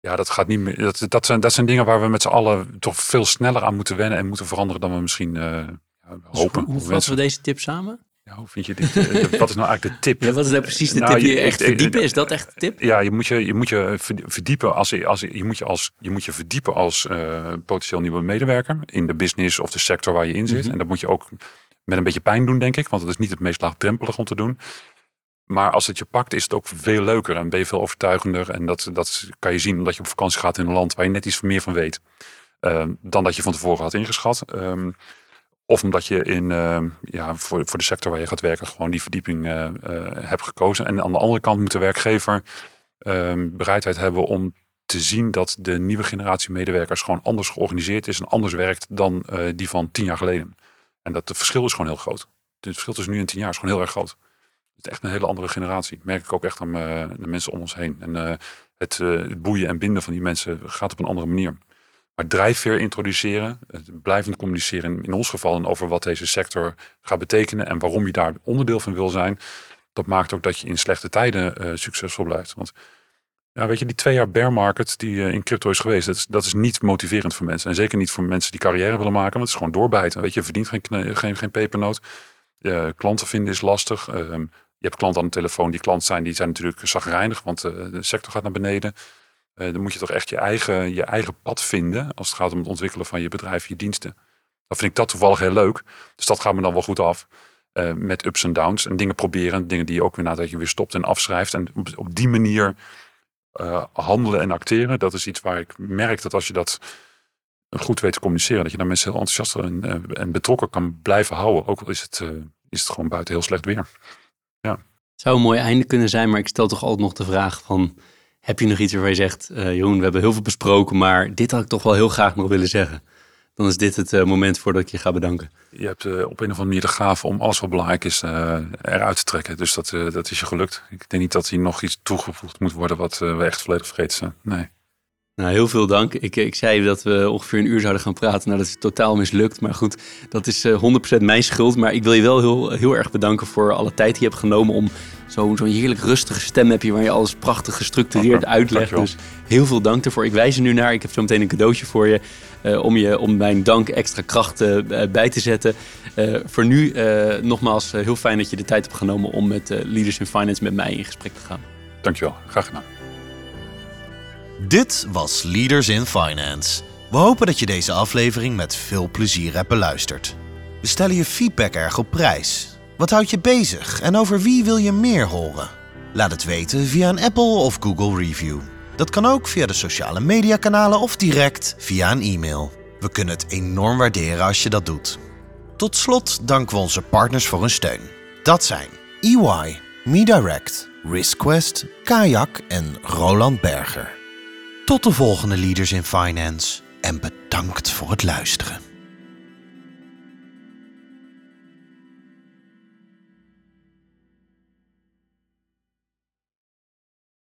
ja, dat gaat niet meer. Dat, dat, zijn, dat zijn dingen waar we met z'n allen toch veel sneller aan moeten wennen en moeten veranderen dan we misschien Dus hopen. hoe vatten we deze tip samen? Hoe vind je dit? eh, wat is nou eigenlijk de tip? Ja, wat is nou precies de Nou, tip? Je, je- echt verdiepen, is dat echt de tip? Ja, je moet je, je, moet je verd- verdiepen als, je- als je, moet je als je moet je verdiepen als eh, potentieel nieuwe medewerker in de business of de sector waar je in zit. Mhm. En dat moet je ook met een beetje pijn doen, denk ik, want het is niet het meest laagdrempelig om te doen. Maar als het je pakt, is het ook veel leuker en ben je veel overtuigender. En dat, dat kan je zien omdat je op vakantie gaat in een land waar je net iets meer van weet. ehm, dan dat je van tevoren had ingeschat. Ehm, of omdat je in, ehm, ja, voor, voor de sector waar je gaat werken gewoon die verdieping eh, eh, hebt gekozen. En aan de andere kant moet de werkgever ehm, bereidheid hebben om te zien dat de nieuwe generatie medewerkers gewoon anders georganiseerd is en anders werkt dan eh, die van tien jaar geleden. En dat het verschil is gewoon heel groot. Het verschil tussen nu en tien jaar is gewoon heel erg groot. Het is echt een hele andere generatie. Merk ik ook echt aan de mensen om ons heen. En het, het boeien en binden van die mensen gaat op een andere manier. Drijfveer introduceren, blijvend communiceren in, ons geval en over wat deze sector gaat betekenen en waarom je daar onderdeel van wil zijn, dat maakt ook dat je in slechte tijden eh, succesvol blijft. Want ja, weet je, die twee jaar bear market die eh, in crypto is geweest, dat is, niet motiverend voor mensen. En zeker niet voor mensen die carrière willen maken, want het is gewoon doorbijten. Weet je, je verdient geen, geen, geen pepernoot. Klanten vinden is lastig. Ehm, je hebt klanten aan de telefoon die klant zijn, die zijn natuurlijk zagrijnig, want eh, de sector gaat naar beneden. Eh, dan moet je toch echt je eigen, je eigen pad vinden als het gaat om het ontwikkelen van je bedrijf, je diensten. Dan vind ik dat toevallig heel leuk. Dus dat gaat me dan wel goed af. Eh, met ups en downs en dingen proberen. Dingen die je ook weer nadat je weer stopt en afschrijft. En op, die manier eh, handelen en acteren. Dat is iets waar ik merk dat als je dat goed weet te communiceren. Dat je daar mensen heel enthousiast en, en betrokken kan blijven houden. Ook al is het, is het gewoon buiten heel slecht weer. Zou een mooi einde kunnen zijn, maar ik stel toch altijd nog de vraag van... Heb je nog iets waarvan je zegt, eh Jeroen, we hebben heel veel besproken, maar dit had ik toch wel heel graag nog willen zeggen. Dan is dit het eh, moment voordat ik je ga bedanken. Je hebt eh, op een of andere manier de gave om alles wat belangrijk is eruit te trekken. Dus dat, dat is je gelukt. Ik denk niet dat hier nog iets toegevoegd moet worden wat we echt volledig vergeten zijn. Nee. Nou, heel veel dank. Ik, ik zei dat we ongeveer een uur zouden gaan praten. Nou, dat is totaal mislukt. Maar goed, dat is eh 100% mijn schuld. Maar ik wil je wel heel, heel erg bedanken voor alle tijd die je hebt genomen om zo- zo'n heerlijk rustige stem heb je waar je alles prachtig gestructureerd uitlegt. Dus heel veel dank ervoor. Ik wijs er nu naar. Ik heb zo meteen een cadeautje voor je eh, om, je om mijn dank extra kracht eh, bij te zetten. Eh, voor nu eh, nogmaals eh, heel fijn dat je de tijd hebt genomen om met eh, Leaders in Finance met mij in gesprek te gaan. Dankjewel. Graag gedaan. Dit was Leaders in Finance. We hopen dat je deze aflevering met veel plezier hebt beluisterd. We stellen je feedback erg op prijs. Wat houdt je bezig en over wie wil je meer horen? Laat het weten via een Apple of Google review. Dat kan ook via de sociale mediakanalen of direct via een e-mail. We kunnen het enorm waarderen als je dat doet. Tot slot danken we onze partners voor hun steun. Dat zijn EY, MeDirect, RiskQuest, Kayak en Roland Berger. Tot de volgende Leaders in Finance en bedankt voor het luisteren.